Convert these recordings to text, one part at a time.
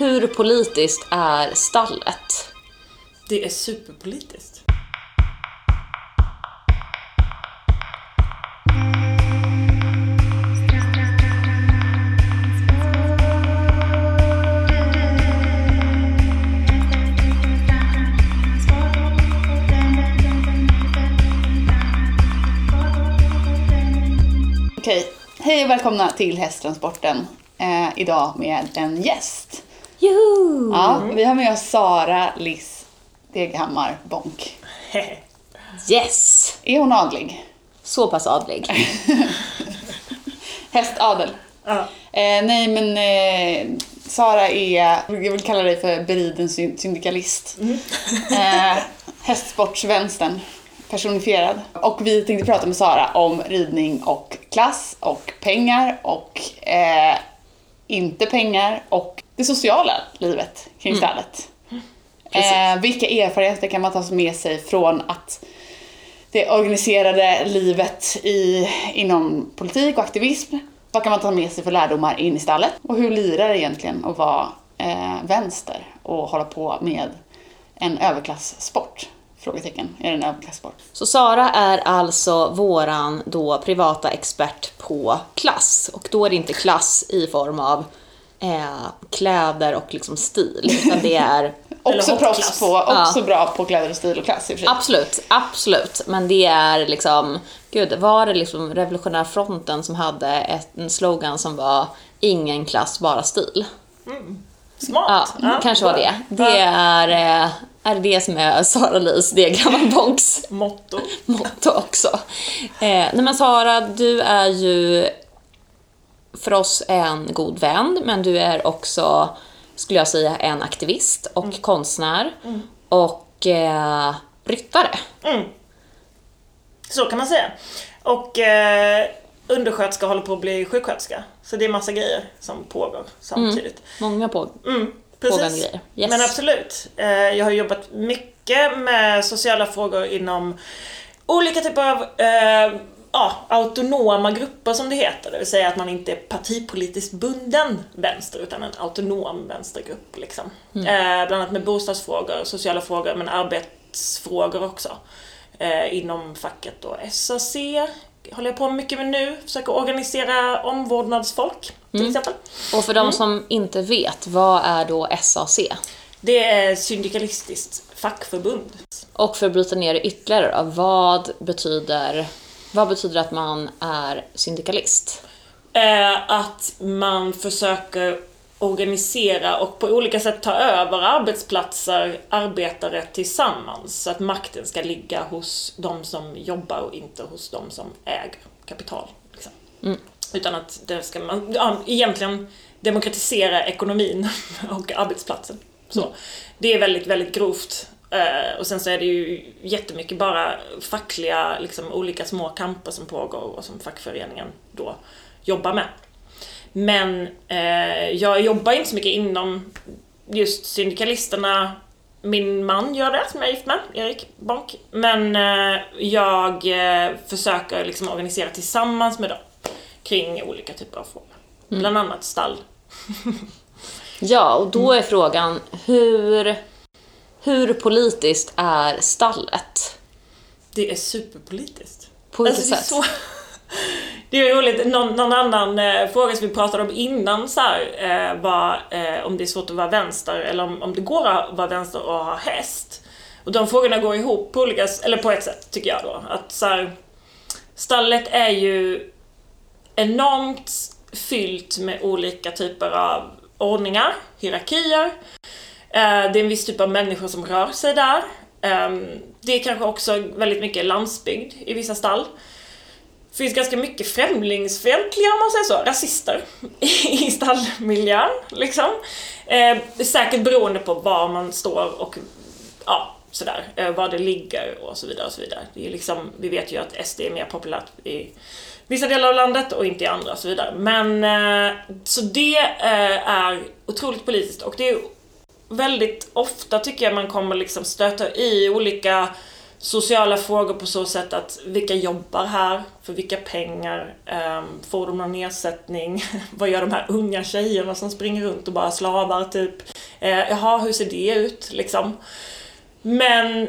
Hur politiskt är stallet? Det är superpolitiskt. Okej, hej och välkomna till Hästtransporten. Eh, idag med en gäst. Joho! Ja, vi har med oss Sara Liss Deghammar Bonk. Yes! Är hon adlig? Så pass adlig. Hästadel? Ja. Eh, nej men eh, Sara är, jag vill kalla dig för beriden syn- syndikalist. Eh, hästsportsvänstern personifierad. Och vi tänkte prata med Sara om ridning och klass och pengar och eh, inte pengar och det sociala livet kring stallet. Eh, vilka erfarenheter kan man ta med sig från att det organiserade livet i, inom politik och aktivism. Vad kan man ta med sig för lärdomar in i stallet? Och hur lirar det egentligen att vara eh, vänster och hålla på med en överklasssport? Frågetecken. Är det en överklasssport? Så Sara är alltså våran då privata expert på klass. Och då är det inte klass i form av eh, kläder och liksom stil. Utan det är Också proffs på, också bra på kläder och stil och klass i och för sig. Absolut, absolut. Men det är liksom, gud, var det liksom Revolutionära fronten som hade ett, en slogan som var ingen klass, bara stil? Smart. Ja, kanske var det. Det Ja. är, eh, är det som är Sara Lis, det gamla Bonks Motto. motto också. Eh, nej men Sara, du är ju för oss en god vän, men du är också, skulle jag säga, en aktivist och konstnär och eh, ryttare. Så kan man säga. Och eh, undersköterska håller på att bli sjuksköterska. Så det är massa grejer som pågår samtidigt. Många på. Mm, Pågående grejer. Yes. Men absolut. Eh, jag har jobbat mycket med sociala frågor inom olika typer av eh, ja, autonoma grupper som det heter. Det vill säga att man inte är partipolitiskt bunden vänster utan en autonom vänstergrupp. Liksom. Eh, bland annat med bostadsfrågor, sociala frågor men arbetsfrågor också. Eh, inom facket då SAC håller jag på mycket med nu. Försöker organisera omvårdnadsfolk till exempel. Och för de som inte vet, vad är då SAC? Det är syndikalistiskt fackförbund. Och för att bryta ner det ytterligare då, vad betyder, vad betyder att man är syndikalist? Eh, att man försöker organisera och på olika sätt ta över arbetsplatser, arbetare tillsammans. Så att makten ska ligga hos de som jobbar och inte hos de som äger kapital. Liksom. Utan att det ska man, ja, egentligen demokratisera ekonomin och arbetsplatsen. Så. Det är väldigt, väldigt grovt. Eh, och sen så är det ju jättemycket bara fackliga, liksom, olika små kamper som pågår och som fackföreningen då jobbar med. Men eh, jag jobbar inte så mycket inom just syndikalisterna. Min man gör det, som jag är gift med, Erik Bonk. Men eh, jag försöker liksom organisera tillsammans med dem kring olika typer av frågor. Bland annat stall. Ja, och då är frågan hur, hur politiskt är stallet? Det är superpolitiskt. På vilket Alltså, det är sätt? så- Det är roligt, någon, någon annan eh, fråga som vi pratade om innan så här, eh, var eh, om det är svårt att vara vänster eller om, om det går att vara vänster och ha häst. Och de frågorna går ihop på olika, eller på ett sätt tycker jag då. Att så här, stallet är ju enormt fyllt med olika typer av ordningar, hierarkier. Eh, Det är en viss typ av människor som rör sig där. Ehm, det är kanske också väldigt mycket landsbygd i vissa stall. Det finns ganska mycket främlingsfientliga, om man säger så, rasister i stallmiljön. Liksom. Eh, säkert beroende på var man står och ja, sådär, eh, var det ligger och så vidare. Och så vidare. Det är liksom, vi vet ju att SD är mer populärt i vissa delar av landet och inte i andra och så vidare. Men eh, så det eh, är otroligt politiskt och det är väldigt ofta tycker jag man kommer liksom stöta i olika sociala frågor på så sätt att vilka jobbar här? För vilka pengar? Um, får de någon ersättning? Vad gör de här unga tjejerna som springer runt och bara slavar typ? Uh, jaha, hur ser det ut liksom? Men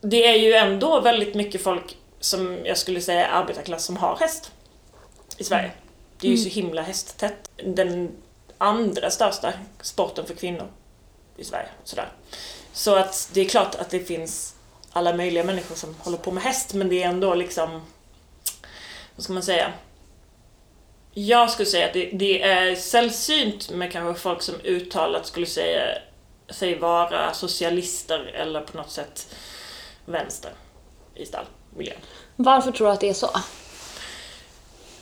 det är ju ändå väldigt mycket folk som jag skulle säga är arbetarklass som har häst i Sverige. Det är ju så himla hästtätt. Den andra största sporten för kvinnor i Sverige. Sådär. Så att det är klart att det finns alla möjliga människor som håller på med häst men det är ändå liksom, vad ska man säga? Jag skulle säga att det, det är sällsynt med kanske folk som uttalat skulle säga sig vara socialister eller på något sätt vänster i stallmiljön. Varför tror du att det är så?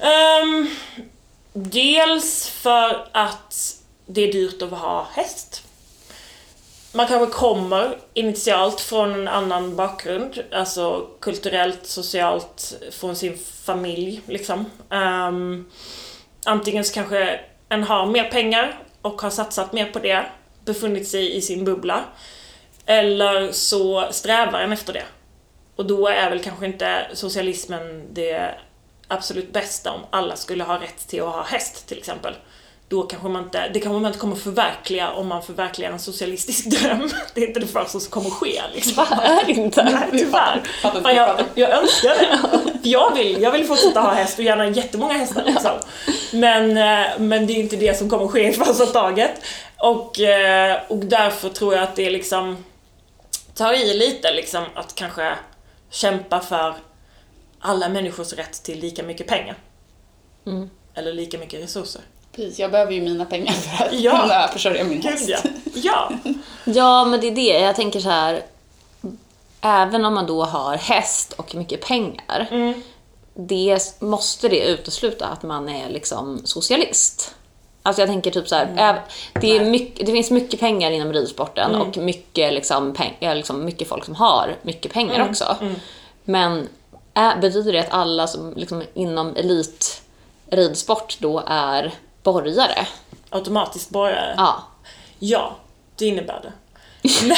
Um, dels för att det är dyrt att ha häst. Man kanske kommer initialt från en annan bakgrund, alltså kulturellt, socialt, från sin familj liksom. Um, antingen så kanske en har mer pengar och har satsat mer på det, befunnit sig i sin bubbla. Eller så strävar en efter det. Och då är väl kanske inte socialismen det absolut bästa om alla skulle ha rätt till att ha häst till exempel. Då kanske man inte, det kanske man inte kommer förverkliga om man förverkligar en socialistisk dröm. Det är inte det första som kommer ske liksom. Det inte? Nej, tyvärr. Inte, jag, jag önskar det. Jag vill, jag vill fortsätta ha häst och gärna jättemånga hästar liksom. Men, eh, men det är inte det som kommer ske i första taget. Och, eh, och därför tror jag att det liksom tar i lite liksom att kanske kämpa för alla människors rätt till lika mycket pengar. Mm. Eller lika mycket resurser. Precis, jag behöver ju mina pengar för att Ja. kunna försörja min Gud häst. ja. Ja. Ja, men det är det. Jag tänker så här. Även om man då har häst och mycket pengar. Mm. Det måste det utesluta att man är liksom socialist. Alltså jag tänker typ så här, Mm. det, är mycket, det finns mycket pengar inom ridsporten Mm. och mycket, liksom, peng, liksom mycket folk som har mycket pengar Mm. också. Men är, betyder det att alla som liksom, inom elit ridsport då är borgare? Automatiskt borgare. Ja. Ja, det innebär det.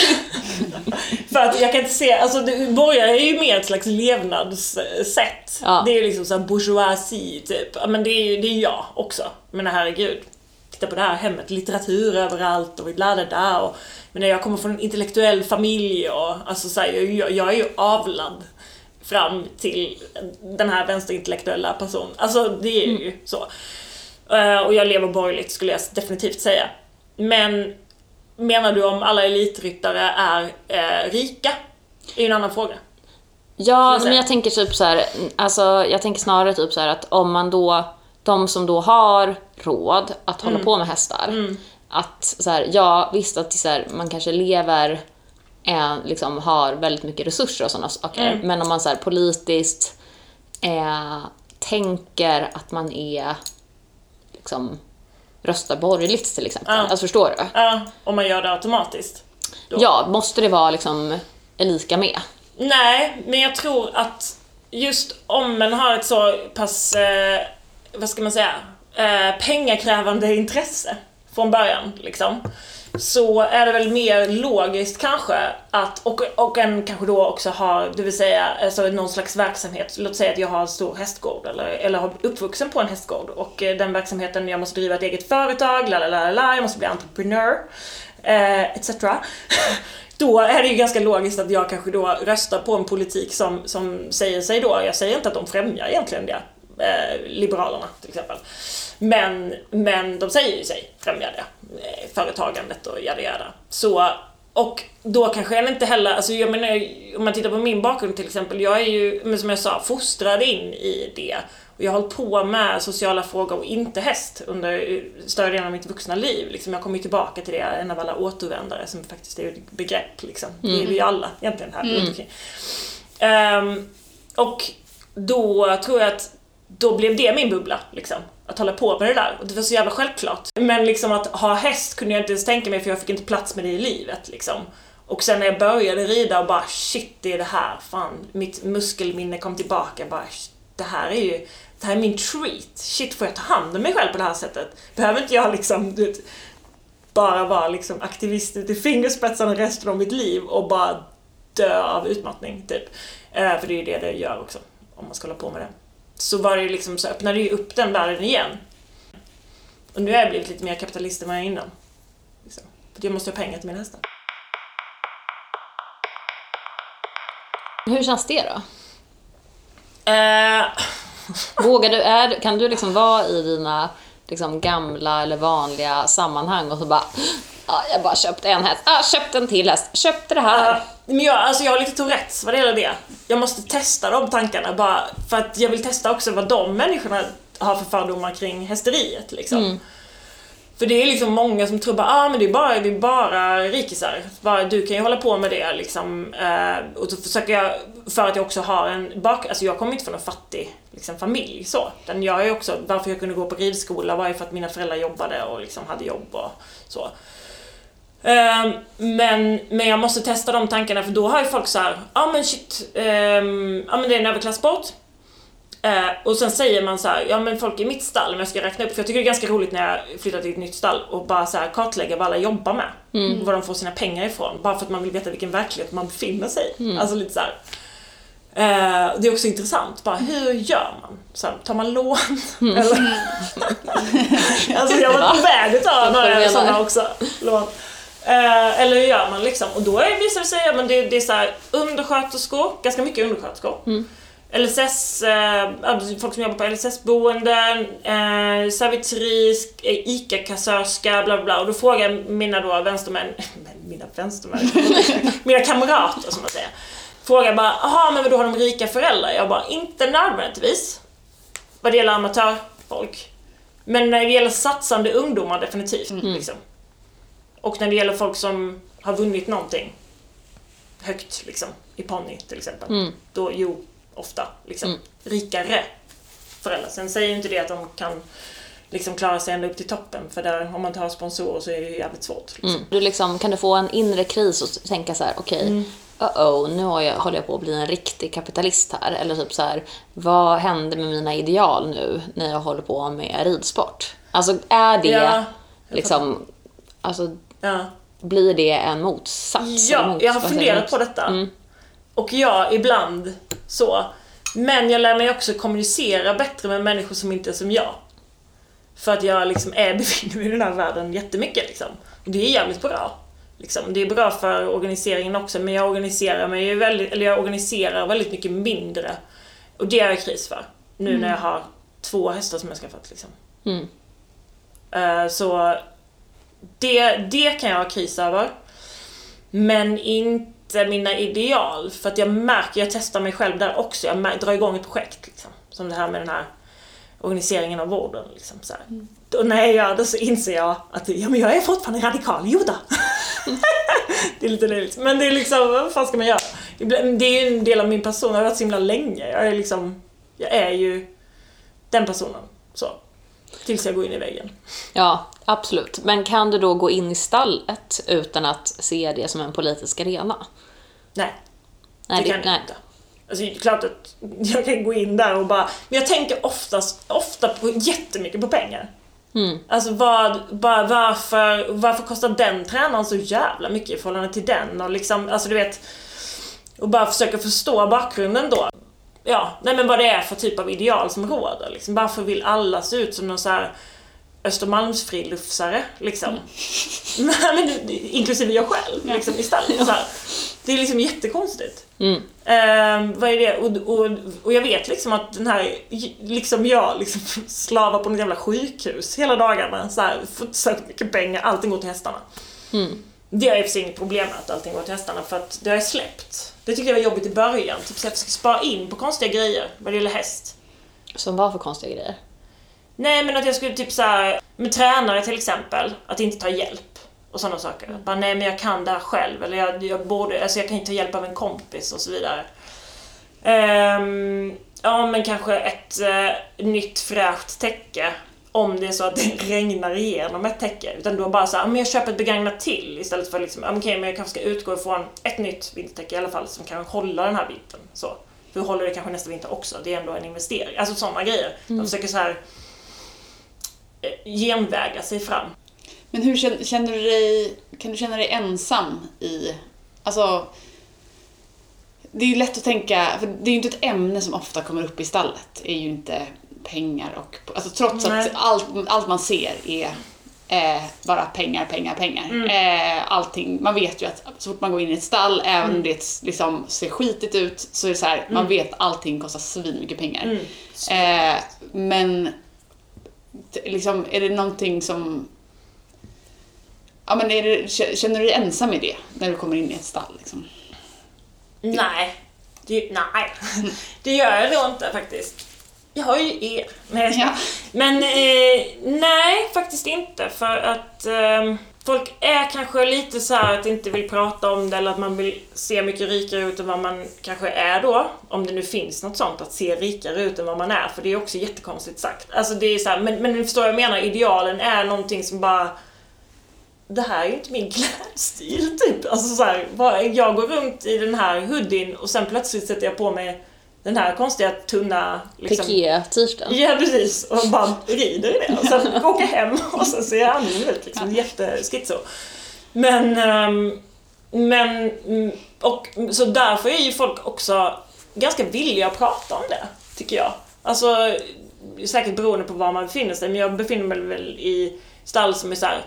För att jag kan inte se, alltså borgare är ju mer ett slags levnadssätt. Ja. Det är ju liksom såhär bourgeoisie typ. Men det är ju det är jag också. Men herregud. Titta på det här hemmet, litteratur överallt och vi lärde där och men jag kommer från en intellektuell familj och alltså så här, jag, jag är ju avlad fram till den här vänsterintellektuella personen. Alltså det är ju så. Eh, Och jag lever borgerligt skulle jag definitivt säga. Men menar du om alla elitryttare är eh, rika? är ju en annan fråga. Ja, säga. men jag tänker typ så här, alltså jag tänker snarare typ så att om man då, de som då har råd att Mm. hålla på med hästar, att så här, ja visst att så här, man kanske lever, eh, liksom har väldigt mycket resurser och sådana saker, Mm. men om man så här, politiskt eh, tänker att man är liksom röstar borgerligt till exempel. Ja. Alltså förstår du? Ja, om man gör det automatiskt. Då. Ja, måste det vara liksom lika med? Nej, men jag tror att just om man har ett så pass, eh, vad ska man säga, eh, pengakrävande intresse från början liksom. Så är det väl mer logiskt kanske att, och, och en kanske då också har, det vill säga alltså någon slags verksamhet. Låt säga att jag har en stor hästgård eller, eller har uppvuxen på en hästgård och eh, den verksamheten, jag måste driva ett eget företag, la la la la, jag måste bli entreprenör, eh, etc. då är det ju ganska logiskt att jag kanske då röstar på en politik som, som säger sig då, jag säger inte att de främjar egentligen det, eh, Liberalerna till exempel. Men, men de säger ju sig främja det, eh, företagandet och jada jada. Så, och då kanske jag inte heller, alltså jag menar, om man tittar på min bakgrund till exempel, jag är ju, men som jag sa, fostrad in i det. Och jag har hållit på med sociala frågor och inte häst under större delen av mitt vuxna liv. Liksom jag kommer ju tillbaka till det, en av alla återvändare som faktiskt är ett begrepp. Liksom. Det är vi ju alla egentligen här omkring. Ehm, och då tror jag att då blev det min bubbla, liksom. Att hålla på med det där. Och det var så jävla självklart. Men liksom att ha häst kunde jag inte ens tänka mig för jag fick inte plats med det i livet, liksom. Och sen när jag började rida och bara shit, det är det här. Fan, mitt muskelminne kom tillbaka. Bara, det här är ju, det här är min treat. Shit, får jag ta hand om mig själv på det här sättet? Behöver inte jag liksom, du vet, bara vara liksom aktivist ut i fingerspetsarna resten av mitt liv och bara dö av utmattning, typ. Eh, för det är ju det det gör också, om man ska hålla på med det. Så var det liksom, så öppnade ju upp den världen igen. Och nu har jag blivit lite mer kapitalist än vad jag är innan. Liksom. För jag måste ha pengar till mina hästar. Hur känns det då? Eh, Vågar du, är, kan du liksom vara i dina liksom, gamla eller vanliga sammanhang och så bara ah, jag bara köpte en häst, ah, köpte en till häst, köpte det här. Ja, men jag, alltså jag har lite Tourettes vad det gäller det. Jag måste testa de tankarna bara för att jag vill testa också vad de människorna har för fördomar kring hästeriet liksom. För det är liksom många som tror bara, ah, men det är bara, det är bara rikisar. Bara, du kan ju hålla på med det liksom. Eh, och så försöker jag, för att jag också har en bak... Alltså jag kommer inte från en fattig liksom, familj så. Den jag är också, varför jag kunde gå på ridskola var ju för att mina föräldrar jobbade och liksom hade jobb och så. Ehm, men, men jag måste testa de tankarna för då har ju folk såhär, ja ah, men shit, ehm, ah, men det är en överklassport. Eh, och sen säger man så här, ja men folk i mitt stall, om jag ska räkna upp, för jag tycker det är ganska roligt när jag flyttar till ett nytt stall och bara så här kartlägga vad alla jobbar med. Var de får sina pengar ifrån, bara för att man vill veta vilken verklighet man befinner sig i. Alltså lite så här. Eh, det är också intressant, bara hur gör man? Så här, tar man lån? Eller? alltså jag var på väg att ta några sådana också. Lån. Eh, eller hur gör man liksom? Och då visar det sig att det, det är så här, undersköterskor, ganska mycket undersköterskor. LSS, eh, folk som jobbar på LSS-boenden, eh, servitris, eh, ICA-kassörska, bla bla bla. Och då frågar jag mina då vänstermän, mina vänstermän, mina kamrater som man säger. Frågar bara, jaha men då har de rika föräldrar? Jag bara, inte nödvändigtvis. Vad det gäller amatörfolk. Men när det gäller satsande ungdomar definitivt. Liksom. Och när det gäller folk som har vunnit någonting högt liksom, i ponny till exempel. Då, jo, ofta liksom, rikare föräldrar. Sen säger ju inte det att de kan liksom klara sig ända upp till toppen för där, om man inte har sponsorer så är det ju jävligt svårt. Liksom. Mm. Du liksom, kan du få en inre kris och tänka så här, okej, uh-oh, nu har jag, håller jag på att bli en riktig kapitalist här. Eller typ så här, vad händer med mina ideal nu när jag håller på med ridsport? Alltså är det Ja, liksom, alltså Ja. blir det en motsats? Ja, Eller mot- jag har funderat på detta. Mm. Och ja, ibland så. Men jag lär mig också kommunicera bättre med människor som inte är som jag. För att jag liksom är, befinner mig i den här världen jättemycket liksom. Och det är jävligt bra. Liksom. Det är bra för organiseringen också, men jag organiserar mig väldigt, eller jag organiserar väldigt mycket mindre. Och det är jag kris för. Nu när jag har två hästar som jag skaffat liksom. Mm. Eh, Så det, det kan jag ha kris över. Men inte mina ideal. För att jag märker, jag testar mig själv där också. Jag drar igång ett projekt. Liksom. Som det här med den här organiseringen av vården. Liksom, så här. Och när jag gör det så inser jag att ja, men jag är fortfarande radikal. Jo då. det är lite löjligt. Men det är liksom, vad fan ska man göra? Det är ju en del av min person. Jag har varit så himla länge. Jag är liksom, jag är ju den personen. Så. Tills jag går in i väggen. Ja, absolut. Men kan du då gå in i stallet utan att se det som en politisk arena? Nej. Nej, det kan jag inte. Alltså, det är klart att jag kan gå in där och bara... Men jag tänker oftast, ofta på, jättemycket på pengar. Mm. Alltså vad, bara varför, varför kostar den tränaren så jävla mycket i förhållande till den? Och liksom, alltså du vet... Och bara försöka förstå bakgrunden då. Ja, nej men vad det är för typ av ideal som råder. Liksom. Varför vill alla se ut som någon så här Östermalmsfrilufsare liksom? Men, inklusive jag själv, liksom, istället. Så här. Det är liksom jättekonstigt. Mm. Ehm, vad är det? Och, och, och jag vet liksom att den här, liksom jag, liksom slavar på något jävla sjukhus hela dagarna. Så här, får så mycket pengar, allting går till hästarna. Mm. Det har jag i och för sig inget problem med att allting går till hästarna för att det har jag släppt. Det tyckte jag var jobbigt i början. Typ så att jag ska spara in på konstiga grejer vad det gäller häst. Som var för konstiga grejer? Nej men att jag skulle typ såhär, med tränare till exempel, att inte ta hjälp. Och sådana saker. Bara, nej men jag kan det här själv, eller jag, jag borde, alltså jag kan inte ta hjälp av en kompis och så vidare. Ehm, ja men kanske ett eh, nytt fräscht täcke. Om det är så att det regnar igenom ett täcke. Utan då bara såhär, men jag köper ett begagnat till istället för liksom, okej men jag kanske ska utgå ifrån ett nytt vintertäcke i alla fall som kan hålla den här vintern. Så. För håller det kanske nästa vinter också, det är ändå en investering. Alltså sådana grejer. De försöker så här eh, genväga sig fram. Men hur känner, känner du dig, kan du känna dig ensam i, alltså det är ju lätt att tänka, för det är ju inte ett ämne som ofta kommer upp i stallet, är ju inte pengar och, alltså trots Nej. att allt, allt man ser är eh, bara pengar, pengar, pengar. Mm. Eh, allting, man vet ju att så fort man går in i ett stall, även Mm. om det liksom ser skitigt ut, så är det så här, man vet att allting kostar svinmycket pengar. Mm. Eh, men liksom, är det någonting som... Ja, men är det, känner du dig ensam i det när du kommer in i ett stall? Liksom? Nej. Det, nej. Det gör jag nog inte faktiskt. Jag har ju er. Skojar. Ja. Men eh, nej, faktiskt inte. För att eh, folk är kanske lite så här att inte vill prata om det eller att man vill se mycket rikare ut än vad man kanske är då. Om det nu finns något sånt, att se rikare ut än vad man är. För det är också jättekonstigt sagt. Alltså det är så här, men, men ni förstår vad jag menar, idealen är någonting som bara det här är ju inte min klädstil typ. Alltså så här, jag går runt i den här hoodien och sen plötsligt sätter jag på mig den här konstiga tunna liksom, Piké-t-shirten. Ja precis, och bara rider i det. Och sen åker hem och sen ser jag annorlunda ut liksom. Jätteschizo. Men, ehm, men, mm, och så därför är ju folk också ganska villiga att prata om det, tycker jag. Alltså, säkert beroende på var man befinner sig, men jag befinner mig väl i stall som är så här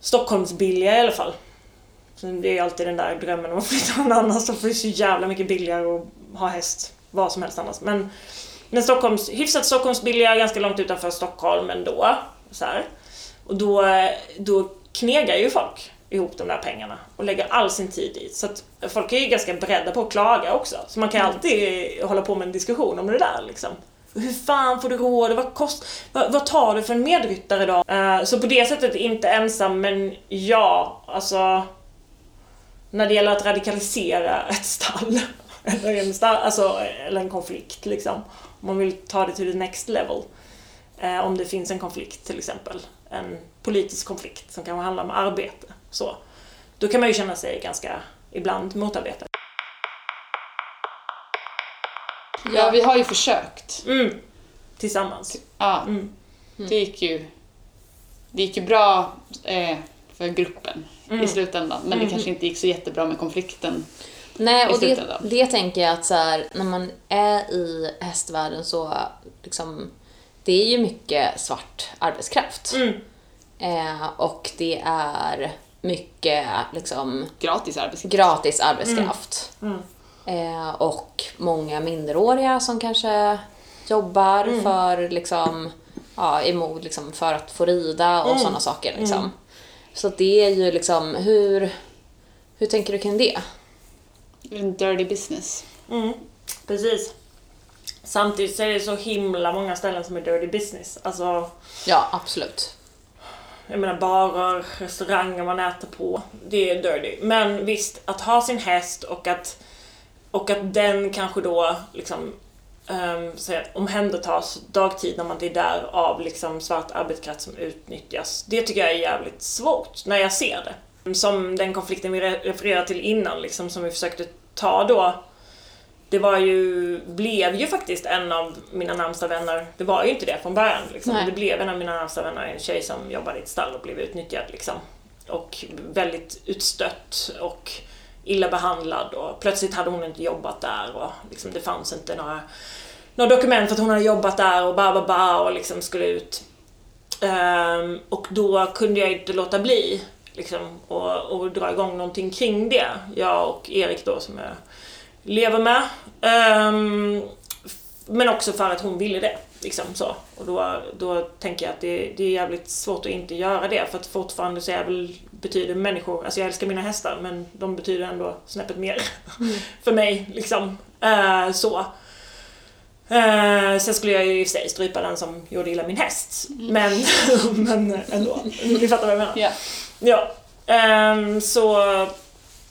Stockholmsbilliga i alla fall. Så det är alltid den där drömmen om att flytta någon annanstans för det är så jävla mycket billigare att ha häst vad som helst annars. Men, men Stockholms, hyfsat Stockholmsbilliga, ganska långt utanför Stockholm ändå. Så här. Och då, då knegar ju folk ihop de där pengarna och lägger all sin tid i. Så att folk är ju ganska beredda på att klaga också. Så man kan ju alltid hålla på med en diskussion om det där liksom. Hur fan får du råd? Vad, kost, vad, vad tar du för en medryttare då? Eh, så på det sättet inte ensam, men ja, alltså när det gäller att radikalisera ett stall, alltså, eller en konflikt liksom. Om man vill ta det till the next level. Eh, om det finns en konflikt till exempel. En politisk konflikt som kanske handlar om arbete. Så. Då kan man ju känna sig ganska ibland motarbetad. Ja, vi har ju försökt. Mm. Tillsammans. Ja, Mm. det gick ju, det gick ju bra eh, för gruppen Mm. i slutändan. Men det kanske inte gick så jättebra med konflikten. Nej, och det, det tänker jag att så här, när man är i hästvärlden så liksom, det är ju mycket svart arbetskraft. Mm. Eh, och det är mycket liksom Gratis arbetskraft. gratis arbetskraft. Mm. Eh, och många minderåriga som kanske jobbar Mm. för liksom, ja, emot, liksom, för att få rida och Mm. sådana saker. Liksom. Så det är ju liksom, hur, hur tänker du kring det? En dirty business. Mm. Precis. Samtidigt så är det så himla många ställen som är dirty business. Alltså, Ja, absolut. jag menar barer, restauranger man äter på. Det är dirty. Men visst, att ha sin häst och att, och att den kanske då liksom um, säga, omhändertas dagtid när man inte är där av liksom svart arbetskraft som utnyttjas. Det tycker jag är jävligt svårt när jag ser det. Som den konflikten vi re- refererade till innan, liksom, som vi försökte ta då. Det var ju, blev ju faktiskt en av mina närmsta vänner, det var ju inte det från början. Liksom. Det blev en av mina närmsta vänner, en tjej som jobbade i ett stall och blev utnyttjad. Liksom. Och väldigt utstött och illa behandlad och plötsligt hade hon inte jobbat där och liksom, det fanns inte några, några dokument att hon hade jobbat där och ba ba ba och liksom skulle ut. Ehm, och då kunde jag inte låta bli liksom, och, och dra igång någonting kring det. Jag och Erik då som jag lever med. F- men också för att hon ville det. Liksom så. Och då, då tänker jag att det, det är jävligt svårt att inte göra det för att fortfarande så är väl, betyder människor, alltså jag älskar mina hästar men de betyder ändå snäppet mer för mig. Liksom. Eh, så. Eh, sen skulle jag ju i sig strypa den som gjorde illa min häst. Men, men ändå. Ni fattar vad jag menar. Ja. Ja. ehm, så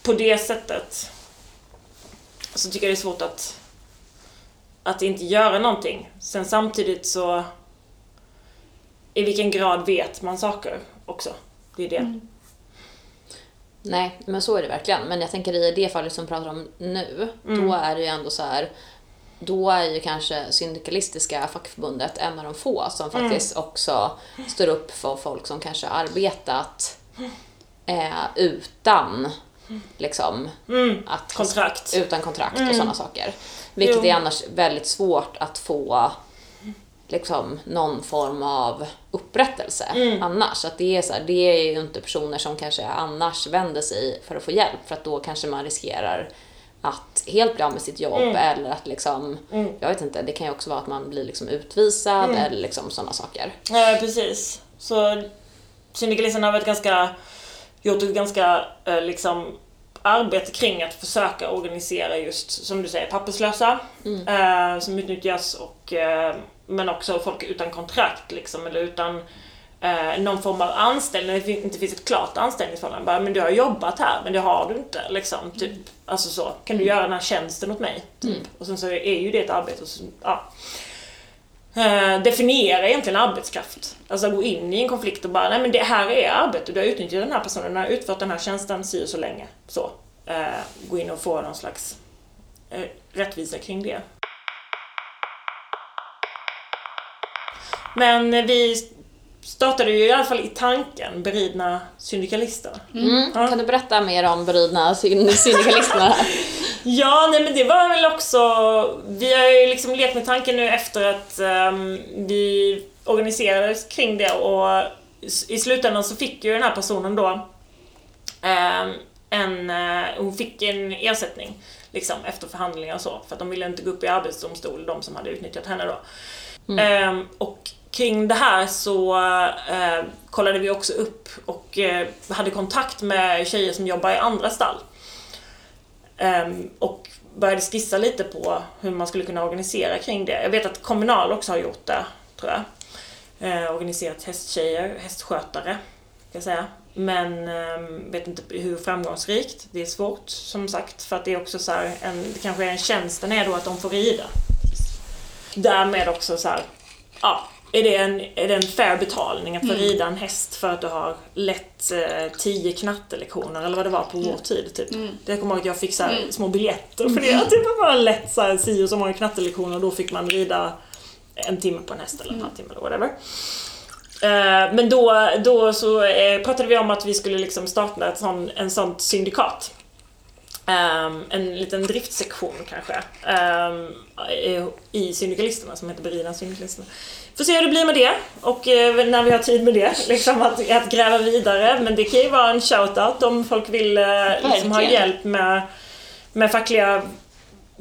på det sättet så tycker jag det är svårt att, att inte göra någonting. Sen samtidigt så i vilken grad vet man saker också. Det är det. Nej, men så är det verkligen. Men jag tänker i det fallet som vi pratar om nu, då är det ju ändå så här då är ju kanske Syndikalistiska fackförbundet en av de få som faktiskt också står upp för folk som kanske arbetat eh, utan liksom, att, Kontrakt. utan kontrakt och sådana saker. Vilket Jo. är annars väldigt svårt att få liksom, någon form av upprättelse annars. Att det, är så här, det är ju inte personer som kanske annars vänder sig för att få hjälp för att då kanske man riskerar att helt bli av med sitt jobb eller att liksom, jag vet inte, det kan ju också vara att man blir liksom utvisad eller liksom sådana saker. Ja, precis. Så syndikalisterna har varit ganska, gjort ett ganska eh, liksom arbete kring att försöka organisera just, som du säger, papperslösa eh, som utnyttjas och eh, men också folk utan kontrakt liksom, eller utan eh, någon form av anställning, det inte finns ett klart anställningsförhållande. Bara, men du har jobbat här, men det har du inte. Liksom, typ. Alltså så, kan du göra den här tjänsten åt mig? Typ. Och sen så är ju det ett arbete. Och så, ja definiera egentligen arbetskraft. Alltså gå in i en konflikt och bara, nej men det här är arbete, du har utnyttjat den här personen, den har utfört den här tjänsten si och så länge. Så. Eh, gå in och få någon slags eh, rättvisa kring det. Men eh, vi startade ju i alla fall i tanken beridna syndikalister. Mm. Kan du berätta mer om beridna syn- syndikalisterna här? Ja, nej men det var väl också... Vi har ju liksom lekt med tanken nu efter att ehm, vi organiserades kring det och i slutändan så fick ju den här personen då ehm, en... eh, hon fick en ersättning liksom efter förhandlingar och så för att de ville inte gå upp i arbetsdomstol, de som hade utnyttjat henne då. Ehm, och kring det här så eh, kollade vi också upp och eh, hade kontakt med tjejer som jobbar i andra stall. Ehm, och började skissa lite på hur man skulle kunna organisera kring det. Jag vet att Kommunal också har gjort det, tror jag. Eh, organiserat hästtjejer, hästskötare, ska jag säga. Men ehm, vet inte hur framgångsrikt. Det är svårt, som sagt, för att det är också så här, en, det kanske är en tjänsten är då att de får rida. Därmed också så här, ja, är det, en, är det en fair betalning att få rida en häst för att du har lett eh, tio knattelektioner eller vad det var på vår tid typ. Det kommer jag ihåg att jag fick så här, små biljetter för det. Typ bara lätt så här, si och så många knattelektioner och då fick man rida en timme på en häst eller en halvtimme eller whatever. Eh, men då, då så eh, pratade vi om att vi skulle liksom starta ett sån, en sånt syndikat. Ehm, en liten driftsektion kanske. ehm, i- syndikalisterna som heter Beridna syndikalisterna. Får se hur det blir med det och eh, när vi har tid med det. Liksom att, att gräva vidare. Men det kan ju vara en shout-out om folk vill eh, liksom, ha hjälp med, med fackliga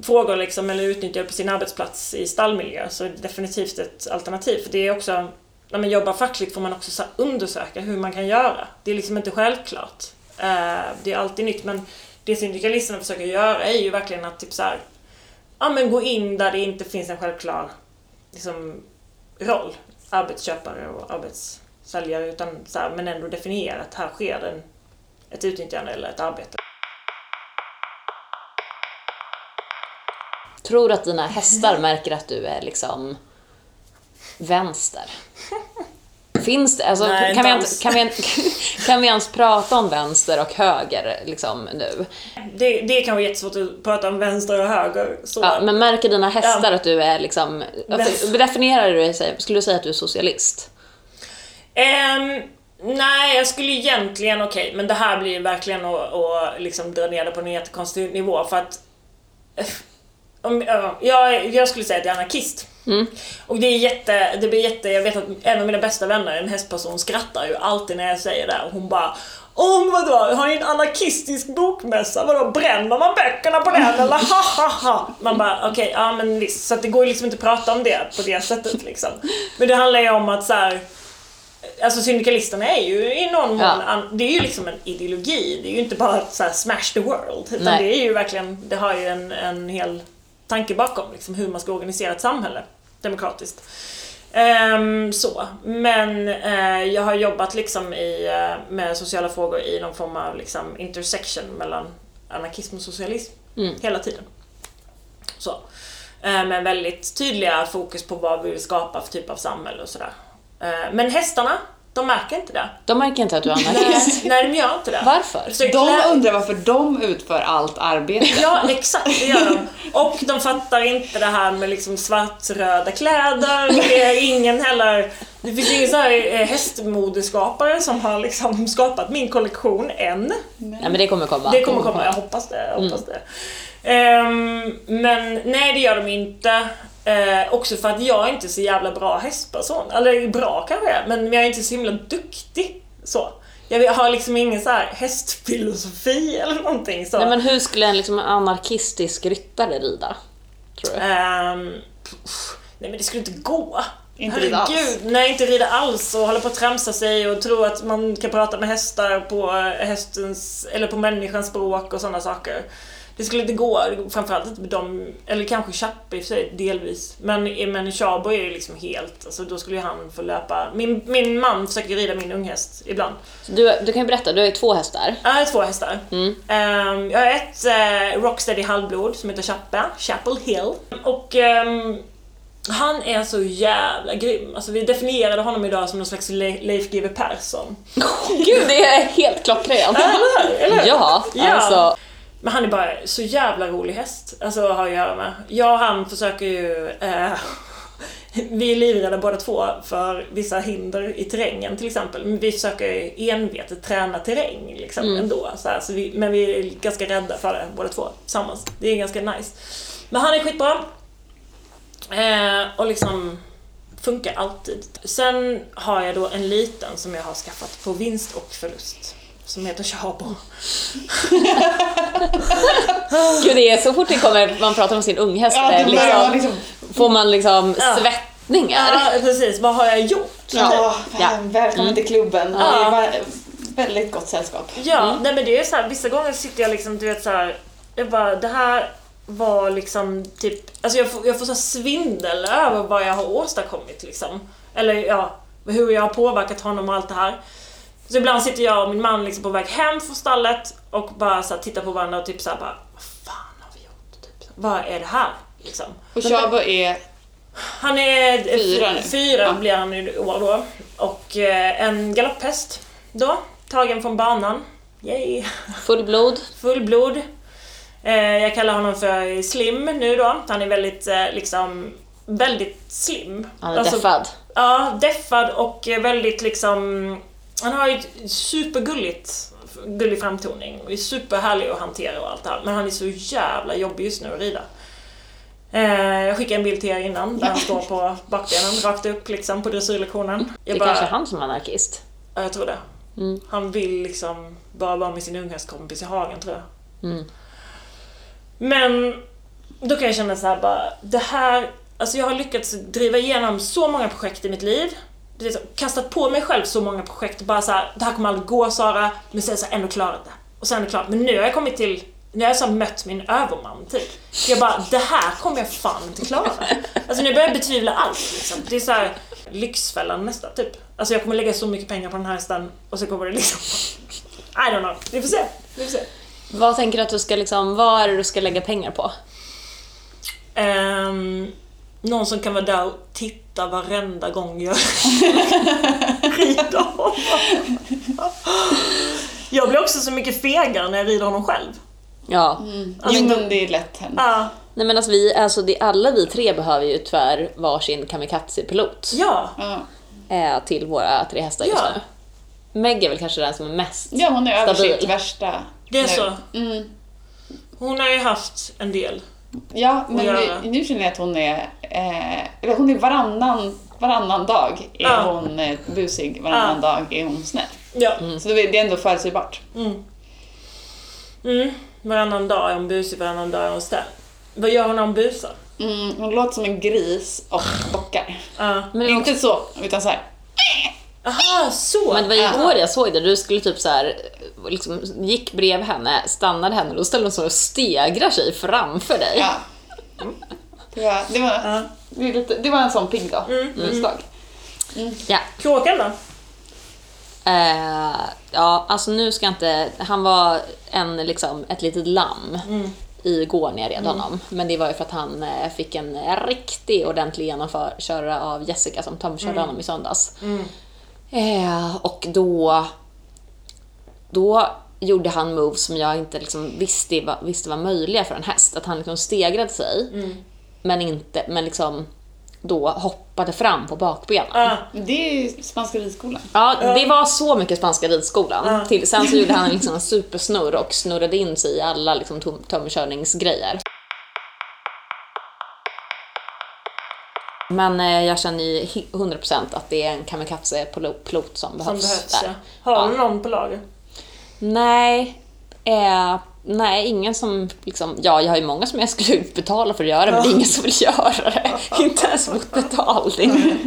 frågor liksom, eller utnyttja det på sin arbetsplats i stallmiljö så är det definitivt ett alternativ. För det är också, när man jobbar fackligt får man också undersöka hur man kan göra. Det är liksom inte självklart. Eh, det är alltid nytt men det syndikalisterna försöker göra är ju verkligen att typ så här, ja, men gå in där det inte finns en självklar liksom, roll. Arbetsköpare och arbetssäljare utan så här, men ändå definiera att här sker en, ett utnyttjande eller ett arbete. Tror du att dina hästar märker att du är liksom vänster? Finns det, alltså, Nej, kan, vi, ens- kan, vi, ens- kan vi ens prata om vänster och höger liksom nu? Det, det kan vara jättesvårt att prata om vänster och höger. Så. Ja, men märker dina hästar Ja. att du är liksom, Vänster. definierar du dig, skulle du säga att du är socialist? Ehm, nej, jag skulle egentligen, okej, men det här blir ju verkligen att, att liksom dra ner det på en jättekonstig nivå för att eh, om, ja, jag, jag skulle säga att jag är anarkist. Och det är jätte, det blir jätte, jag vet att en av mina bästa vänner, en hästperson, skrattar ju alltid när jag säger det och hon bara Åh men vadå, har ni en anarkistisk bokmässa? Vadå, bränner man böckerna på den eller ha ha ha? Man bara okej, ja men visst. Så det går ju liksom inte att prata om det på det sättet liksom. Men det handlar ju om att så här, Alltså syndikalisterna är ju i någon mån, Ja. det är ju liksom en ideologi. Det är ju inte bara så här smash the world. Utan Nej. det är ju verkligen, det har ju en, en hel tanke bakom liksom, hur man ska organisera ett samhälle demokratiskt. Ehm, så. Men eh, jag har jobbat liksom i, eh, med sociala frågor i någon form av liksom, intersection mellan anarkism och socialism hela tiden. Så. Eh, med väldigt tydliga fokus på vad vi vill skapa för typ av samhälle och sådär. Men hästarna, de märker inte det. De märker inte att du är anarkist. Nej, de gör inte det. Varför? De undrar varför de utför allt arbete. Ja, exakt, det gör de. Och de fattar inte det här med liksom svartröda kläder. Det är ingen heller Det finns ingen så här eh, hästmodeskapare som har liksom skapat min kollektion än. Nej men det kommer komma. Det kommer komma, jag hoppas det. Jag hoppas det. Ehm, men nej, det gör de inte. Eh, också för att jag är inte så jävla bra hästperson. Eller bra kanske jag men jag är inte så himla duktig. Så. Jag har liksom ingen så här hästfilosofi eller någonting. Så. Nej men hur skulle en liksom anarkistisk ryttare rida? Tror du? Pff, nej men det skulle inte gå. Inte rida alls. Herregud, nej inte rida alls och hålla på att tramsa sig och tro att man kan prata med hästar på eh, hästens, eller på människans språk och sådana saker. Det skulle inte gå, framförallt inte med dem, eller kanske Chappe i och för sig, delvis. Men, men Chabo är ju liksom helt, alltså då skulle ju han få löpa. Min, min man försöker rida min unghäst ibland. Så Du, du kan ju berätta, du har ju två hästar. Jag har två hästar. Mm. Ehm, jag har ett uh, Rocksteady halvblod som heter Chappe, Chapel Hill. Och ehm, han är så jävla grym. Alltså vi definierade honom idag som någon slags Le- Leif GW Persson. Gud, det är helt klockrent. Eller hur? Ja, Ja. alltså. Men han är bara så jävla rolig häst, alltså att ha att göra med. Jag och han försöker ju... Eh, vi är livrädda båda två för vissa hinder i terrängen till exempel. Men vi försöker envetet träna terräng liksom ändå. Så här, så vi, men vi är ganska rädda för det båda två tillsammans. Det är ganska nice. Men han är skitbra. Eh, och liksom funkar alltid. Sen har jag då en liten som jag har skaffat på vinst och förlust. Som heter Chabo. Gud, det är så fort det kommer, man pratar om sin unghäst, Ja, det liksom, liksom... får man liksom Ja. svettningar. Ja, precis. Vad har jag gjort? Ja, Ja. välkommen till klubben. Ja. Väldigt gott sällskap. Ja, nej men det är så här, vissa gånger sitter jag liksom, du vet så här, jag bara, det här var liksom typ, alltså jag får, jag får så här svindel över vad jag har åstadkommit liksom. Eller ja, hur jag har påverkat honom och allt det här. Så ibland sitter jag och min man liksom på väg hem från stallet och bara så här, tittar på varandra och typ så här bara, vad fan har vi gjort? Typ, vad är det här? Liksom. Och Chabo är... Han är Fyra nu. fyra Ja. blir han i år då. Och eh, en galopphäst då, tagen från banan. Yay! Fullblod. Fullblod. Eh, jag kallar honom för Slim nu då. Han är väldigt, eh, liksom, väldigt slim. Han är Alltså, deffad. Ja, deffad och väldigt liksom... Han har ju ett supergulligt, gullig framtoning och är superhärlig att hantera och allt det här. Men han är så jävla jobbig just nu att rida. Eh, jag skickade en bild till er innan där han står på bakbenen rakt upp liksom på dressyrlektionen. Det Jag är bara, kanske han som är anarkist. Ja, jag tror det. Mm. Han vill liksom bara vara med sin unghästkompis i hagen tror jag. Mm. Men då kan jag känna så här bara, det här, alltså jag har lyckats driva igenom så många projekt i mitt liv. Så, kastat på mig själv så många projekt, bara så här, det här kommer aldrig gå Sara, men sen så ändå klarat det. Och sen är det klart, men nu har jag kommit till, nu har jag så mött min överman typ. Jag bara, det här kommer jag fan inte klara. Alltså nu börjar jag betvivla allt liksom. Det är så här Lyxfällan nästa typ. Alltså jag kommer lägga så mycket pengar på den här hästen och så kommer det liksom, I don't know, vi får se. Vi får se. Vad tänker du att du ska liksom, vad är det du ska lägga pengar på? Ehm, någon som kan vara där och titta varenda gång jag rider honom. Jag blir också så mycket fegare när jag rider honom själv. Ja. Alltså, jo, men det är lätt hänt. Ja, Nej men alltså vi, alltså det, alla vi tre behöver ju tyvärr varsin kamikaze-pilot ja, Ja. eh, till våra tre hästar just Ja. nu. Meg är väl kanske den som är mest ja, hon är över Stabil. sitt värsta. det är nu. så. Mm. Hon har ju haft en del. Ja, men nu, nu känner jag att hon är... Eh, eller hon är varannan, varannan dag är Ja. hon eh, busig, varannan dag är hon snäll. Ja. Så det är det är ändå förutsägbart. Mm. Mm. Varannan dag är hon busig, varannan dag är hon snäll. Vad gör hon när hon busar? Mm, hon låter som en gris och bockar. Ja. Inte så, utan så här. Aha, så! men det var igår jag såg det, du skulle typ så här, liksom, gick bredvid henne, stannade henne och då ställde hon sig och stegrar sig framför dig. Ja. Det var, det var, Ja. det lite, det var en sån pigg dag. Mm, Busdag. Ja. Kråkan då? Eh, ja, alltså nu ska jag inte, han var en, liksom, ett litet lamm igår när jag red honom. Men det var ju för att han eh, fick en riktig ordentlig genomkörare av Jessica som Tom körde honom i söndags. Eh, och då, då gjorde han moves som jag inte liksom visste, var, visste var möjliga för en häst. Att han liksom stegrade sig, men, inte, men liksom då hoppade fram på bakbenen. Ja. Det är ju spanska ridskolan. Ja, det var så mycket spanska ridskolan. Till, sen så gjorde han liksom en supersnurr och snurrade in sig i alla liksom, tömkörningsgrejer. Men eh, jag känner ju hi- 100% att det är en kamikaze-pilot som behövs, Som behövs där. ja. Har du någon på lager? Nej, eh, nej, ingen som liksom, ja jag har ju många som jag skulle betala för att göra men det är ingen som vill göra det. Inte ens mot betalning.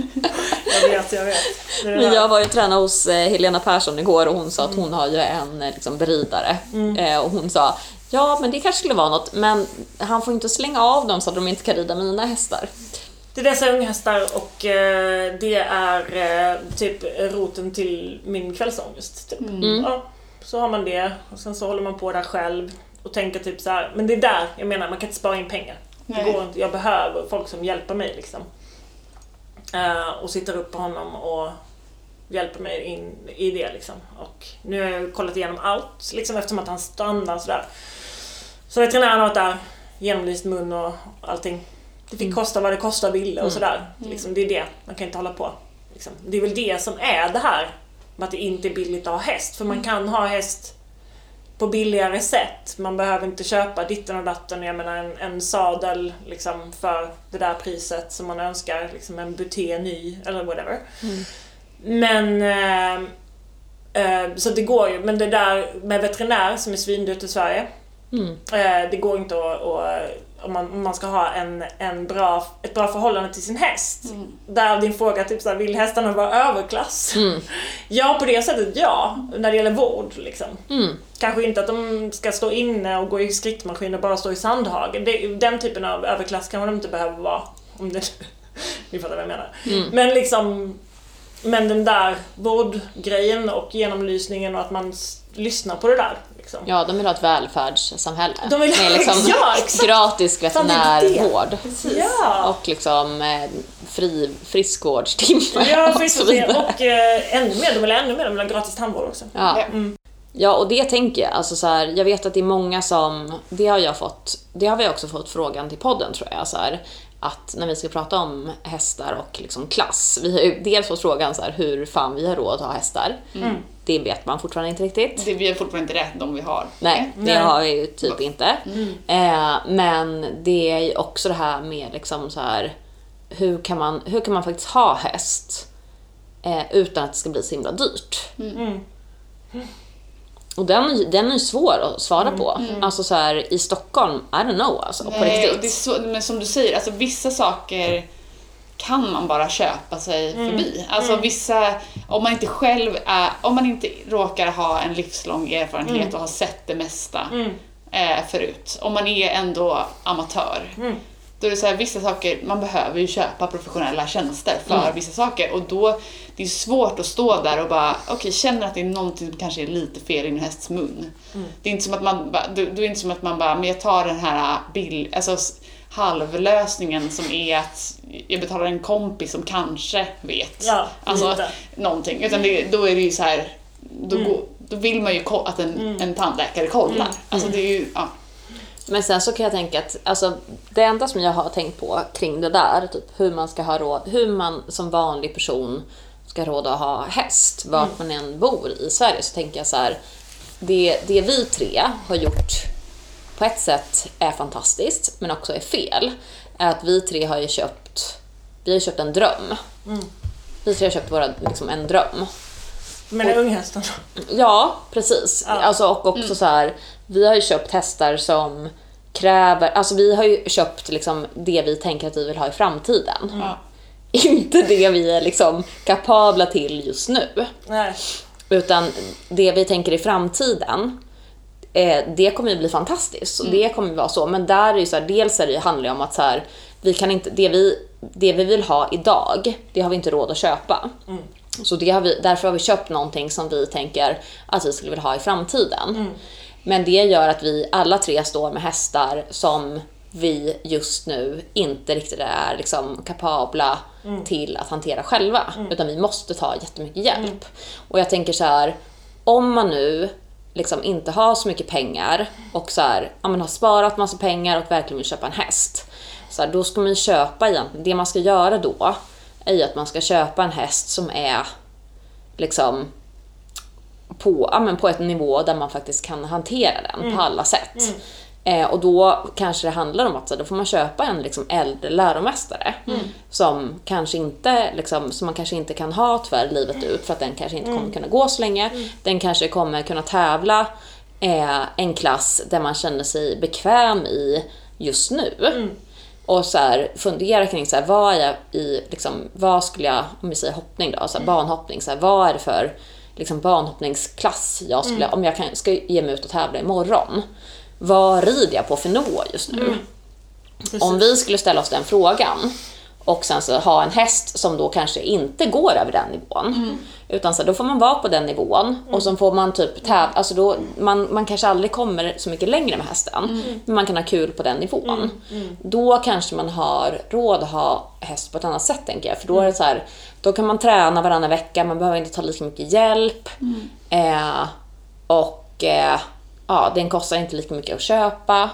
Jag vet, jag vet. Men jag var ju tränare hos eh, Helena Persson igår och hon sa att hon har ju en eh, liksom, beridare. Eh, och hon sa, ja men det kanske skulle vara något, men han får inte slänga av dem så att de inte kan rida mina hästar. Det är dessa unghästar och eh, det är eh, typ roten till min kvällsångest. Typ. Ja, så har man det och sen så håller man på där själv och tänker typ så här. men det är där jag menar, man kan inte spara in pengar. Det Nej. går inte, jag behöver folk som hjälper mig liksom. Eh, och sitter upp på honom och hjälper mig in i det liksom. Och nu har jag kollat igenom allt liksom eftersom att han stannar sådär. Så veterinären har varit där, genomlyst mun och allting. Det fick kosta vad det kosta ville och sådär. Liksom, det är det, man kan inte hålla på. Liksom. Det är väl det som är det här med att det inte är billigt att ha häst. För man kan ha häst på billigare sätt. Man behöver inte köpa ditten och datten. Jag menar en, en sadel liksom, för det där priset som man önskar. Liksom en buté ny eller whatever. Men eh, eh, så det går ju. Men det där med veterinär som är svindyrt i Sverige. Eh, det går inte att, att om, man, om man ska ha en, en bra, ett bra förhållande till sin häst. Där din fråga typ såhär, vill hästarna vara överklass? Ja, på det sättet ja. När det gäller vård liksom. Kanske inte att de ska stå inne och gå i skrittmaskin och bara stå i sandhagen. Det, den typen av överklass kanske de inte behöver vara. Om det, ni fattar vad jag menar. Men liksom men den där vårdgrejen och genomlysningen och att man lyssnar på det där. Liksom. Ja, de vill ha ett välfärdssamhälle. De vill ha- med liksom Ja, exakt. gratis veterinärvård. Ja! Och liksom eh, fri, friskvårdstimmar Ja, och så precis. vidare. Och eh, ännu mer, de vill ha ännu mer, de vill ha gratis tandvård också. Ja. Mm. Ja, och det tänker jag. Alltså så här, jag vet att det är många som, det har jag fått, det har vi också fått frågan till podden tror jag. Så här, att när vi ska prata om hästar och liksom klass. Vi har ju dels fått frågan så här, hur fan vi har råd att ha hästar. Mm. Det vet man fortfarande inte riktigt. Det, vi har fortfarande inte rätt de vi har. Nej, det Nej. har vi ju typ inte. Eh, men det är ju också det här med liksom så här, hur kan man, hur kan man faktiskt ha häst eh, utan att det ska bli så himla dyrt? Och den, den är svår att svara på. Alltså så här, i Stockholm, I don't know alltså, på Nej, är riktigt. så, men som du säger, alltså vissa saker kan man bara köpa sig förbi. Alltså vissa, om man inte själv är, om man inte råkar ha en livslång erfarenhet och har sett det mesta eh, förut. Om man är ändå amatör. Då är det så här, vissa saker, man behöver ju köpa professionella tjänster för vissa saker och då, det är svårt att stå där och bara, okej, känner att det är någonting som kanske är lite fel i en hästs mun. Det är inte som att man då är det inte som att man bara, men jag tar den här bild, alltså halvlösningen som är att jag betalar en kompis som kanske vet. Ja, alltså lite. någonting. Utan det, då är det ju så här, då, går, då vill man ju att en, en tandläkare kollar. Alltså det är ju, ja. Men sen så kan jag tänka att alltså, det enda som jag har tänkt på kring det där, typ hur man ska ha råd, hur man som vanlig person ska ha råd att ha häst, vart man än bor i Sverige, så tänker jag så här. Det, det vi tre har gjort på ett sätt är fantastiskt, men också är fel, är att vi tre har ju köpt, vi har köpt en dröm. Vi tre har köpt våra, liksom en dröm. Men är unghästarna? Ja, precis. Alltså, och också så här, vi har ju köpt hästar som kräver, alltså vi har ju köpt liksom det vi tänker att vi vill ha i framtiden. ja. Inte det vi är liksom kapabla till just nu. Nej. Utan det vi tänker i framtiden, eh, det kommer ju bli fantastiskt. Och det kommer ju vara så. Men där är ju så här, dels är det ju, handlar det om att så här, vi kan inte, det vi, det vi vill ha idag, det har vi inte råd att köpa. Så det har vi, därför har vi köpt någonting som vi tänker att vi skulle vilja ha i framtiden. Men det gör att vi alla tre står med hästar som vi just nu inte riktigt är liksom kapabla till att hantera själva. Utan vi måste ta jättemycket hjälp. Och jag tänker så här, om man nu liksom inte har så mycket pengar och så här, ja, men har sparat massa pengar och verkligen vill köpa en häst. så här, då ska man köpa egentligen, det man ska göra då är att man ska köpa en häst som är liksom på, ja, men på ett nivå där man faktiskt kan hantera den på alla sätt. Eh, och då kanske det handlar om att så, då får man köpa en liksom, äldre läromästare som, kanske inte, liksom, som man kanske inte kan ha tyvärr livet ut för att den kanske inte kommer kunna gå så länge. Den kanske kommer kunna tävla eh, en klass där man känner sig bekväm i just nu. Och så här, fundera kring så här, vad är jag i, liksom, vad skulle jag, om vi säger hoppning då, så här, banhoppning, så här, vad är det för liksom, banhoppningsklass jag skulle, om jag kan, ska ge mig ut och tävla imorgon. Vad rider jag på för nivå just nu? Om vi skulle ställa oss den frågan och sen så ha en häst som då kanske inte går över den nivån. Utan så då får man vara på den nivån. Och så får man typ tävla, alltså då, man, man kanske aldrig kommer så mycket längre med hästen, men man kan ha kul på den nivån. Då kanske man har råd att ha häst på ett annat sätt tänker jag, för då är det så här, då kan man träna varannan vecka, man behöver inte ta lika mycket hjälp. Eh, och eh, ja, den kostar inte lika mycket att köpa.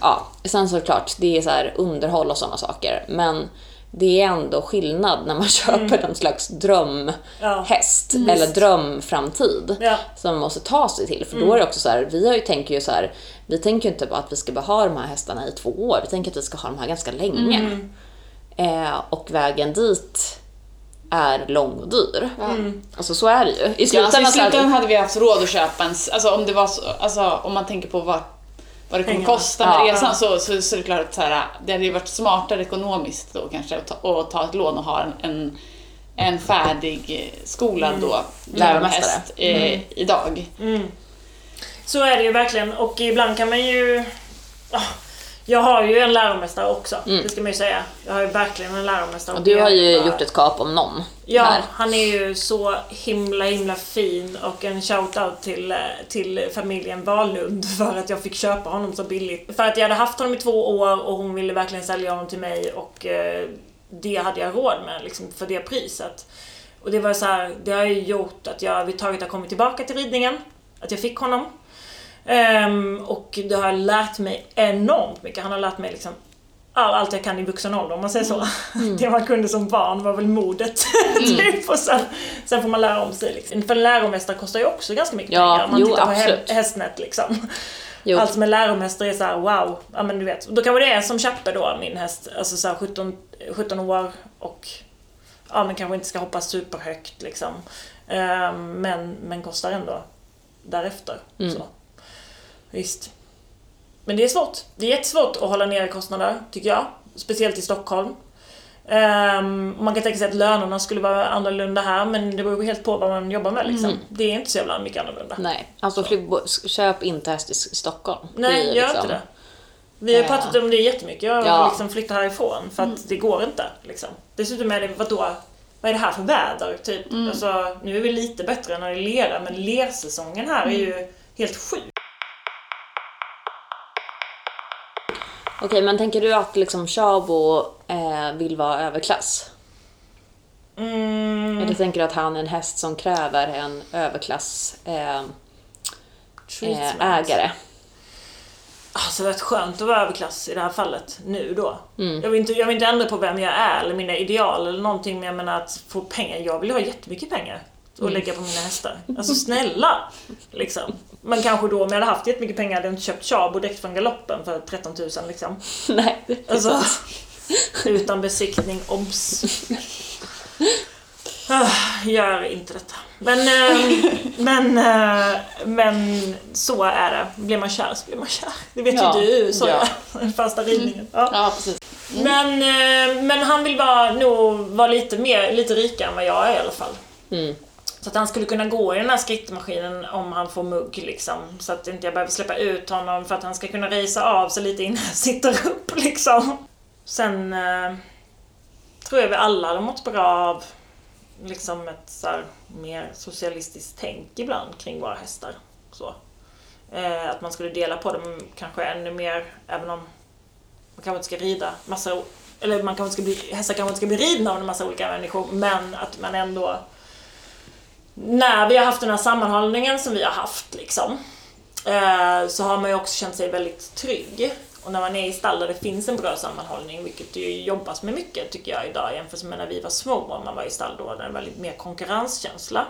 Ja, sen såklart, det är så här underhåll och sådana saker. Men det är ändå skillnad när man köper en slags drömhäst eller drömframtid Ja. som man måste ta sig till. För då är det också så här, vi har ju, tänker ju så här, vi tänker ju inte på att vi ska bara ha de här hästarna i två år. Vi tänker att vi ska ha de här ganska länge. Eh, och vägen dit är lång och dyr. Alltså så är det ju. I Ja, slutändan, alltså, I slutändan hade vi haft råd att köpa en, alltså om det var så, alltså om man tänker på vad, vad det kommer Pengarna. kosta med Ja. resan så, så, så är det klart att så här, det hade ju varit smartare ekonomiskt då kanske att ta, att ta ett lån och ha en, en, en färdig eh, skolad då Läromästare. häst eh, idag. Så är det ju verkligen och ibland kan man ju... Ah, Jag har ju en läromästare också, det ska man ju säga. Jag har ju verkligen en läromästare. Och du har ju gjort ett kap om någon. Ja, här. han är ju så himla himla fin och en shout-out till, eh, till familjen Wahlund för att jag fick köpa honom så billigt. För att jag hade haft honom i två år och hon ville verkligen sälja honom till mig och eh, det hade jag råd med liksom, för det priset. Och det var så här, det har ju gjort att jag överhuvudtaget har kommit tillbaka till ridningen. Att jag fick honom. Ehm, och det har lärt mig enormt mycket. Han har lärt mig liksom all, allt jag kan i vuxen ålder om man säger så. Det man kunde som barn var väl modet. typ. och sen, sen får man lära om sig. Liksom. För en läromästare kostar ju också ganska mycket Ja, pengar om man jo, tittar på absolut. hä- hästnät liksom. Jo. Allt som är läromästare är så här: wow, ja men du vet. Då kanske det är som Chappe då, min häst, alltså så här 17, 17 år och ja men kanske inte ska hoppa superhögt liksom. Ehm, men, men kostar ändå därefter. Mm. Så. Visst. Men det är svårt. Det är jättesvårt att hålla nere kostnader, tycker jag. Speciellt i Stockholm. Ehm, man kan tänka sig att lönerna skulle vara annorlunda här, men det beror helt på vad man jobbar med. Liksom. Det är inte så jävla mycket annorlunda. Nej, alltså flyg- köp inte häst i Stockholm. Nej, gör liksom- inte det. Vi har ju Ja. pratat om det jättemycket. Jag vill Ja. liksom flytta härifrån för att det går inte. Liksom. Dessutom är det, vadå? Vad är det här för väder? Typ. Alltså, nu är vi lite bättre när det är lera, men lersäsongen här är ju helt sjuk. Okej, men tänker du att liksom Shabo eh, vill vara överklass? Mm, Eller tänker du att han är en häst som kräver en överklass eh, eh, ägare? Alltså det är skönt att vara överklass i det här fallet, nu då. Mm. Jag, vill inte, jag vill inte ändra på vem jag är eller mina ideal eller någonting, men jag menar att få pengar. Jag vill ha jättemycket pengar Mm. att lägga på mina hästar. Alltså snälla! Liksom. Men kanske då om jag hade haft jättemycket pengar hade jag inte köpt Chabo direkt från galoppen för 13 000 liksom. Nej, Alltså, utan besiktning, obs. Ah, Gör inte detta. Men, eh, men, eh, men så är det. Blir man kär så blir man kär. Det vet Ja. ju du, så Ja. ja. Den första ridningen. Ja. Ja, precis. Men, eh, men han vill vara, nog vara lite, mer, lite rikare än vad jag är i alla fall. Mm. Så att han skulle kunna gå i den här skrittmaskinen om han får mugg liksom. Så att inte jag behöver släppa ut honom för att han ska kunna resa av sig lite innan jag sitter upp liksom. Sen eh, tror jag vi alla har mått bra av liksom ett så här, mer socialistiskt tänk ibland kring våra hästar. Så. Eh, att man skulle dela på dem kanske ännu mer, även om man kanske inte ska rida massa eller man kanske inte ska bli, hästar kanske inte ska bli ridna av en massa olika människor, men att man ändå när vi har haft den här sammanhållningen som vi har haft liksom, eh, så har man ju också känt sig väldigt trygg. Och när man är i stall där det finns en bra sammanhållning, vilket det ju jobbas med mycket tycker jag idag jämfört med när vi var små och man var i stall då, där det var väldigt mer konkurrenskänsla.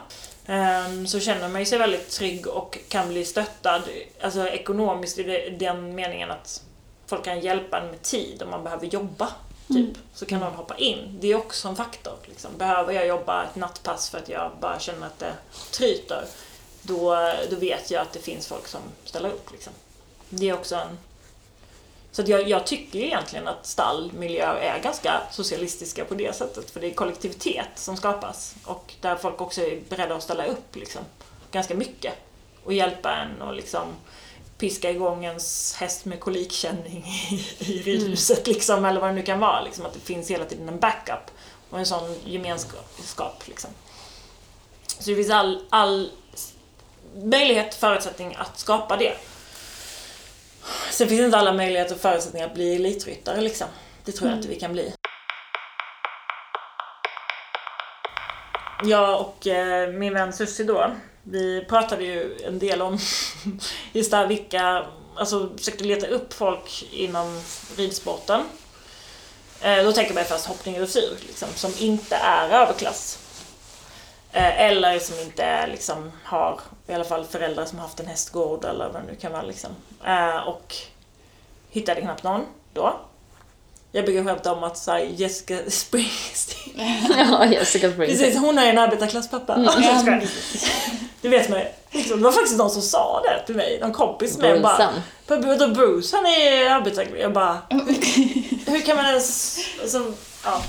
Ehm, så känner man sig väldigt trygg och kan bli stöttad, alltså ekonomiskt i den meningen att folk kan hjälpa en med tid om man behöver jobba. Typ, så kan någon hoppa in. Det är också en faktor. Liksom. Behöver jag jobba ett nattpass för att jag bara känner att det tryter, då, då vet jag att det finns folk som ställer upp. Liksom. Det är också en... Så jag, jag tycker egentligen att stallmiljöer är ganska socialistiska på det sättet, för det är kollektivitet som skapas och där folk också är beredda att ställa upp liksom, ganska mycket och hjälpa en och liksom piska igång ens häst med kolikkänning i, i ridhuset liksom, eller vad det nu kan vara. Liksom, att det finns hela tiden en backup och en sån gemenskap. Liksom. Så det finns all, all möjlighet, förutsättning att skapa det. Sen finns inte alla möjligheter och förutsättningar att bli elitryttare liksom. Det tror jag inte vi kan bli. Jag och eh, min vän Susie då, vi pratade ju en del om just det här vilka, alltså försökte leta upp folk inom ridsporten. Eh, då tänker man först hoppning och dressyr, liksom, som inte är överklass. Eh, eller som inte liksom har, i alla fall föräldrar som haft en hästgård eller vad det nu kan vara. Liksom. Eh, och hittade knappt någon då. Jag brukar skämta om att så Jessica Springsteen. ja, Jessica Springsteen. Precis, hon är en arbetarklasspappa. Mm. det vet man ju. Liksom, det var faktiskt någon som sa det till mig, någon kompis med bara Bruce, Bruce han är arbetarklass. Jag bara, hur, hur kan man ens... Alltså, ja.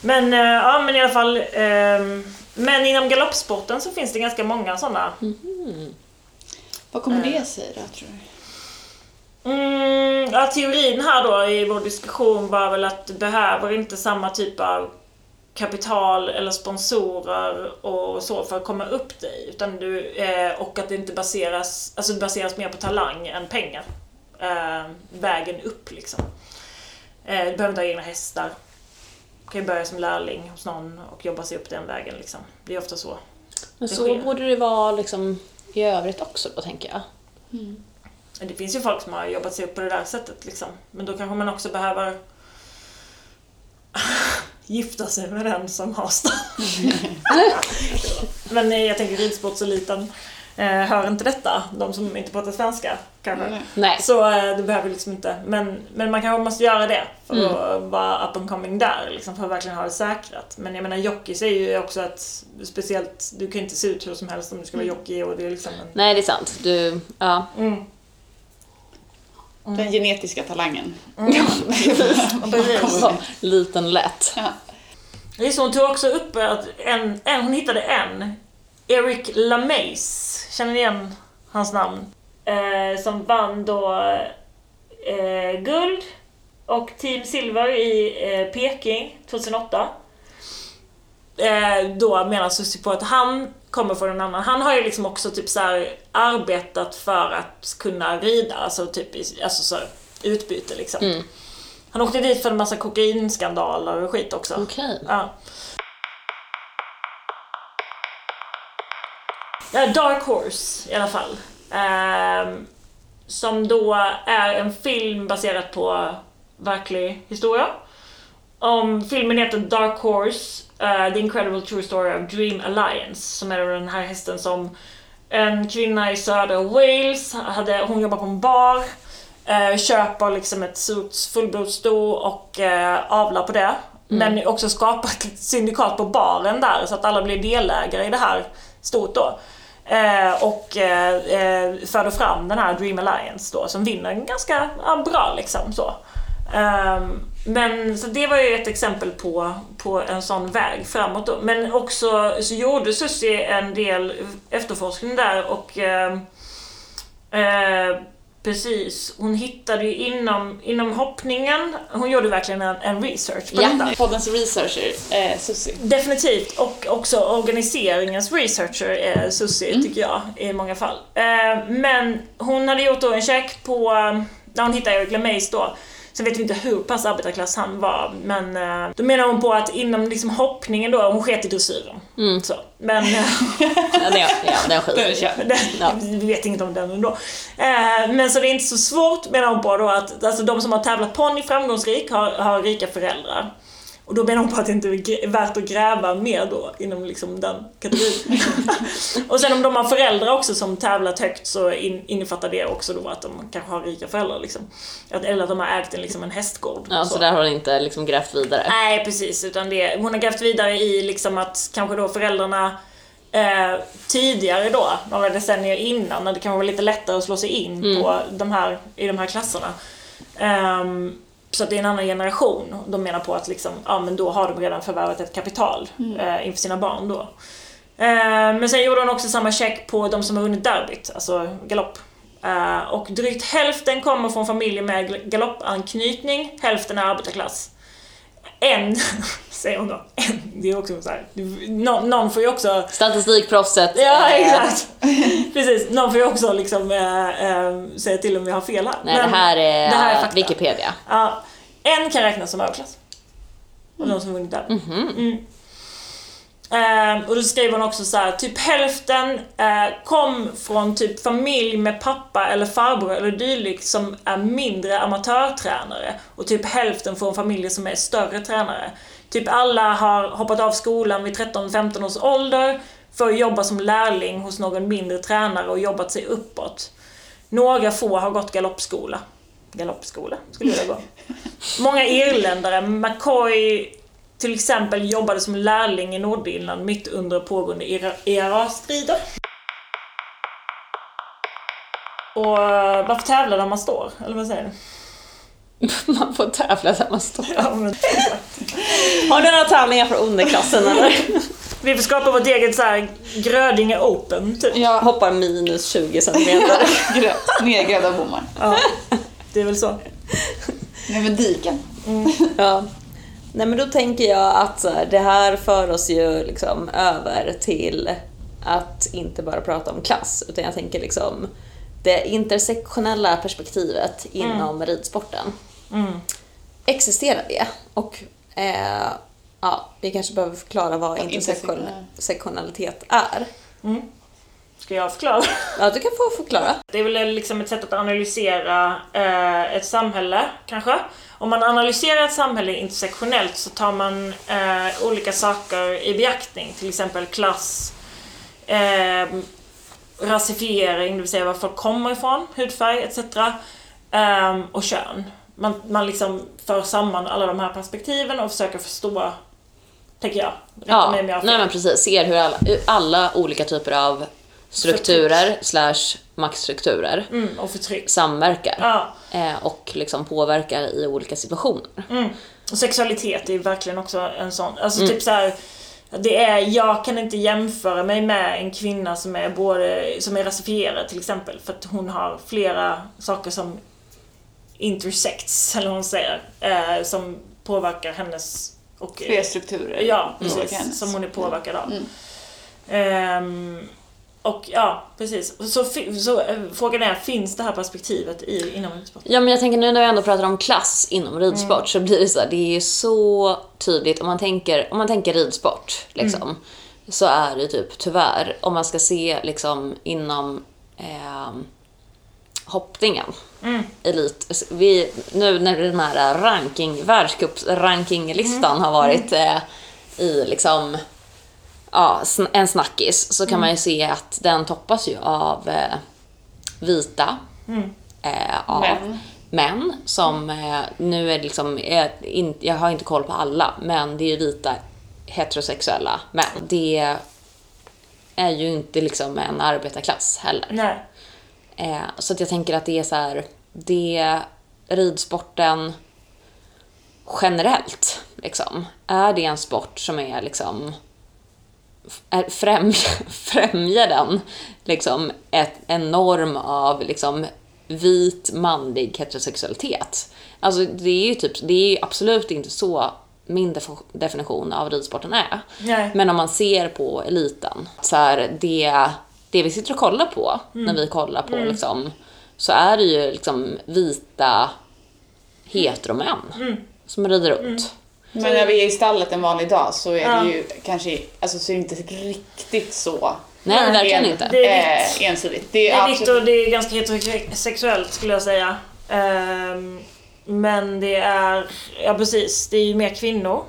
Men, eh, ja, men i alla fall. Um, men inom galoppsporten så finns det ganska många sådana. Mm. Vad kommer det sig då, tror du? Mm, ja, teorin här då i vår diskussion var väl att du behöver inte samma typ av kapital eller sponsorer och så för att komma upp dig. Utan du, eh, och att det inte baseras, alltså det baseras mer på talang än pengar. Eh, vägen upp liksom. Eh, du behöver inte ha egna hästar. Du kan ju börja som lärling hos någon och jobba sig upp den vägen liksom. Det är ofta så. Men så sker. borde det vara liksom i övrigt också då tänker jag. Mm. Det finns ju folk som har jobbat sig upp på det där sättet liksom. Men då kanske man också behöver gifta sig med den som har. Men eh, jag tänker ridsportseliten eh, hör inte detta, de som inte pratar svenska kanske. Nej. Så eh, det behöver liksom inte, men, men man kanske måste göra det för mm. att vara up and coming där, liksom, för att verkligen ha det säkrat. Men jag menar jockeys är ju också ett speciellt, du kan inte se ut hur som helst om du ska vara mm. jockey och det är liksom en... Nej det är sant, du, ja. Mm. Mm. Den genetiska talangen. Mm. Liten lätt. Ja. Hon tog också upp att en, en, hon hittade en, Eric LaMace, känner ni igen hans namn? Eh, som vann då eh, guld och Team Silver i eh, Peking 2008. Eh, då menar Susie på att han kommer från en annan. Han har ju liksom också typ så här, arbetat för att kunna rida, alltså typ alltså så här, utbyte liksom. Mm. Han åkte dit för en massa kokainskandaler och skit också. Okay. Ja. ja. Dark Horse i alla fall. Um, som då är en film baserad på verklig historia. Om filmen heter Dark Horse uh, The Incredible True Story of Dream Alliance som är den här hästen som en kvinna i södra Wales, hade, hon jobbar på en bar, uh, köper liksom ett fullblodssto och uh, avlar på det. Mm. Men också skapar ett syndikat på baren där så att alla blir delägare i det här stort då. Eh, och eh, förde fram den här Dream Alliance då som vinner ganska ja, bra liksom så. Um, men så det var ju ett exempel på, på en sån väg framåt då. Men också så gjorde Susie en del efterforskning där och eh, eh, Precis, hon hittade ju inom, inom hoppningen, hon gjorde verkligen en, en research på ja, detta. poddens researcher, eh, Susie. Definitivt, och också organiseringens researcher är Susie mm. tycker jag i många fall. Eh, men hon hade gjort då en check på, när hon hittade Eric LeMays då, Sen vet vi inte hur pass arbetarklass han var, men eh, då menar hon på att inom liksom hoppningen då, hon sket i dressyren. Så. Men eh, Ja, det, ja, den skiter Ja. vi vet inget om den ändå. Eh, men så det är inte så svårt menar hon på då att alltså, de som har tävlat ponny framgångsrik har, har rika föräldrar. Och då menar hon på att det inte är värt att gräva mer då inom liksom den kategorin. och sen om de har föräldrar också som tävlat högt så in, innefattar det också då att de kanske har rika föräldrar liksom. Att, eller att de har ägt en, liksom en hästgård. Ja, så där har hon inte liksom grävt vidare. Nej precis, utan det, hon har grävt vidare i liksom att kanske då föräldrarna eh, tidigare då, några decennier innan, när det kanske var lite lättare att slå sig in på de här, i de här klasserna. Ehm, så att det är en annan generation. De menar på att liksom, ja, men då har de redan förvärvat ett kapital eh, inför sina barn då. Eh, men sen gjorde hon också samma check på de som har vunnit derbyt, alltså galopp. Eh, och drygt hälften kommer från familjer med gal- galoppanknytning, hälften är arbetarklass. En, säger hon då, en, det är också så här, någon, någon får ju också Statistikproffset. Ja, eh, exakt. Precis. Någon får ju också liksom äh, äh, säga till om vi har fel här. Nej, Men det här är, det här är. Wikipedia. Ja, en kan räknas som överklass. Av de som vunnit där. Mm. Eh, och då skriver hon också så här, typ hälften eh, kom från typ familj med pappa eller farbror eller dylikt som är mindre amatörtränare och typ hälften från familjer som är större tränare. Typ alla har hoppat av skolan vid 13-15 års ålder för att jobba som lärling hos någon mindre tränare och jobbat sig uppåt. Några få har gått galoppskola. Galoppskola skulle jag gå. Många irländare, McCoy till exempel jobbade som lärling i Nordirland mitt under pågående IRA-strider. Och eh, varför tävlar där man står? Eller vad säger du? Man får tävla där man står. Ja, men, Har du några tävlingar för underklassen eller? vi får skapa vårt eget så här Grödinge Open, typ. Ja, Hoppar minus 20 centimeter. nergrävda bommar. Ja, det är väl så. Nej men diken. Ja. Nej men då tänker jag att så här, det här för oss ju liksom över till att inte bara prata om klass utan jag tänker liksom det intersektionella perspektivet inom ridsporten. Mm. Existerar det? Och eh, ja, vi kanske behöver förklara vad intersektion- intersektionalitet är. Ska jag förklara? Ja, du kan få förklara. Det är väl liksom ett sätt att analysera eh, ett samhälle, kanske. Om man analyserar ett samhälle intersektionellt så tar man eh, olika saker i beaktning, till exempel klass, eh, rasifiering, det vill säga var folk kommer ifrån, hudfärg etc. Eh, och kön. Man, man liksom för samman alla de här perspektiven och försöker förstå, tänker jag. Rätta Ja, mig om jag har fel. nej men precis. Ser hur alla, alla olika typer av strukturer slash maktstrukturer mm, och förtryck. samverkar. Ja. Eh, och liksom påverkar i olika situationer. Mm. Och sexualitet är ju verkligen också en sån. Alltså typ så här. Det är, jag kan inte jämföra mig med en kvinna som är både, som är rasifierad till exempel. För att hon har flera saker som intersects, eller vad hon säger. Eh, som påverkar hennes och... Fler strukturer. Ja, precis. Som hon är påverkad av. Mm. Och ja, precis. Så, så eh, frågan är, finns det här perspektivet i, inom ridsporten? Ja men jag tänker nu när vi ändå pratar om klass inom ridsport så blir det så här, det är ju så tydligt om man tänker, om man tänker ridsport liksom. Så är det typ tyvärr, om man ska se liksom inom ehm, hoppningen. Elit. Vi, nu när den här ranking, världscupsrankinglistan har varit eh, i liksom ja, en snackis så kan man ju se att den toppas ju av eh, vita eh, av Män. män som eh, nu är liksom, är in, jag har inte koll på alla, men det är ju vita heterosexuella män. Det är ju inte liksom en arbetarklass heller. Eh, så att jag tänker att det är så här, det ridsporten generellt, liksom, är det en sport som är liksom är främja, främjar den liksom ett, en norm av liksom vit manlig heterosexualitet. Alltså det är ju typ, det är ju absolut inte så min definition av ridsporten är. Nej. Men om man ser på eliten, så här, det, det vi sitter och kollar på när vi kollar på liksom, så är det ju liksom vita heteromän som rider runt. Men när vi är i stallet en vanlig dag så är Ja. det ju kanske, alltså så är det inte riktigt så Nej, Nej, verkligen en- inte. Det är vitt. eh, ensidigt. Det Det är är vitt absolut, och det är ganska heterosexuellt skulle jag säga. Ehm, men det är, ja precis, det är ju mer kvinnor.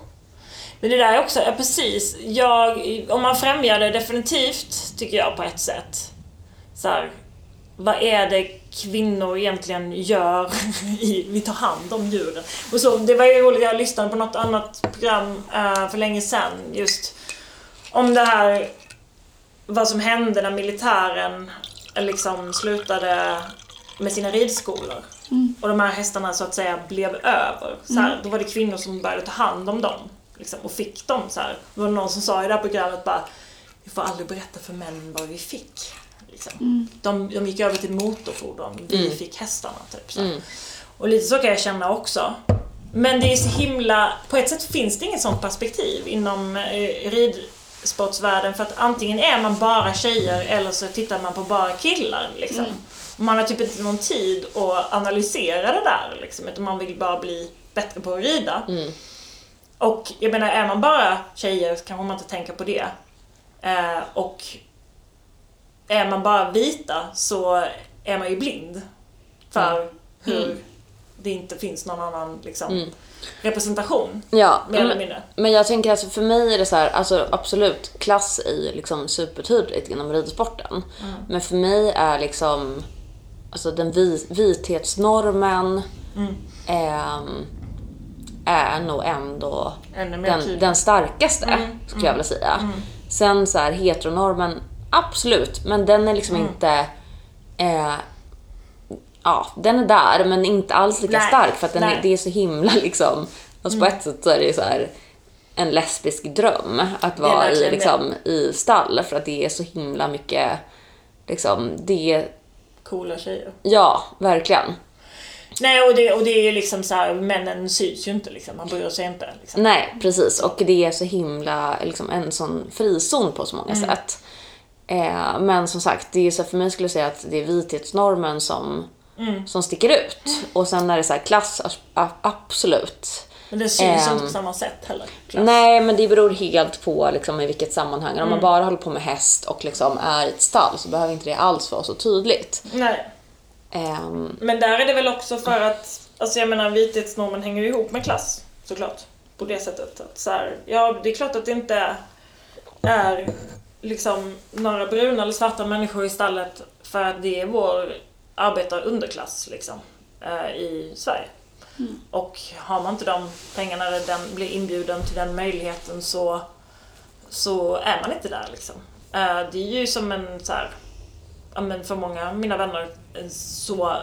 Men det där är också, ja precis, jag, om man främjar det definitivt tycker jag på ett sätt. Så här, vad är det kvinnor egentligen gör i, vi tar hand om djuren. Och så, det var ju roligt, jag lyssnade på något annat program eh, för länge sedan just om det här vad som hände när militären liksom slutade med sina ridskolor. Och de här hästarna så att säga blev över. Så här, Då var det kvinnor som började ta hand om dem. Liksom, och fick dem så här. Det var någon som sa i det här programmet bara Vi får aldrig berätta för män vad vi fick. Liksom. De, de gick över till motorfordon, vi fick hästarna. Typ, så här. Och lite så kan jag känna också. Men det är så himla, på ett sätt finns det inget sånt perspektiv inom eh, ridsportsvärlden för att antingen är man bara tjejer eller så tittar man på bara killar. Liksom. Och Man har typ inte någon tid att analysera det där liksom, utan man vill bara bli bättre på att rida. Och jag menar, är man bara tjejer så kanske man inte tänker på det. Eh, och är man bara vita så är man ju blind. För hur det inte finns någon annan liksom, representation. Ja, Mer eller men, mindre. men jag tänker alltså för mig är det så här, alltså absolut, klass är ju liksom supertydligt inom ridsporten. Men för mig är liksom, alltså den vi, vithetsnormen ehm, är nog ändå den, den starkaste, skulle jag vilja säga. Sen så här heteronormen, absolut, men den är liksom inte eh, Ja, den är där men inte alls lika Nej, stark för att den är, det är så himla liksom, alltså på ett sätt så är det ju så här en lesbisk dröm att vara i, liksom, i stall för att det är så himla mycket, liksom, det, Coola tjejer. ja, verkligen. Nej, och det, och det är ju liksom så här, männen syns ju inte liksom. Man bryr sig inte. Liksom. Nej, precis. Och det är så himla, liksom en sån frizon på så många sätt. Eh, men som sagt, det är så för mig skulle jag säga att det är vithetsnormen som, som sticker ut. Och sen är det så här klass, absolut. Men det syns Ehm, inte på samma sätt heller. Klass. Nej, men det beror helt på liksom, i vilket sammanhang. Om man bara håller på med häst och liksom är i ett stall så behöver inte det alls vara så tydligt. Nej. Ehm, Men där är det väl också för att, alltså jag menar vithetsnormen hänger ju ihop med klass, såklart. På det sättet. Att så här, ja, det är klart att det inte är liksom några bruna eller svarta människor i stallet för att det är vår arbetarunderklass liksom, eh, i Sverige. Och har man inte de pengarna eller den, blir inbjuden till den möjligheten så, så är man inte där liksom. Eh, det är ju som en så här, men för många av mina vänner så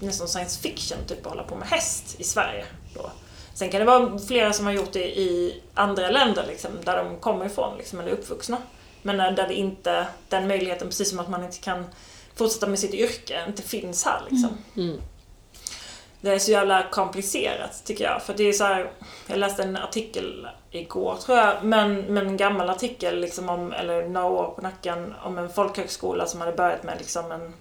nästan science fiction typ att hålla på med häst i Sverige. Då. Sen kan det vara flera som har gjort det i andra länder liksom, där de kommer ifrån liksom, eller är uppvuxna. Men där det inte, den möjligheten, precis som att man inte kan fortsätta med sitt yrke, inte finns här liksom. Det är så jävla komplicerat tycker jag. För det är så här, jag läste en artikel igår tror jag, men, men en gammal artikel liksom om, eller några år på nacken, om en folkhögskola som hade börjat med liksom en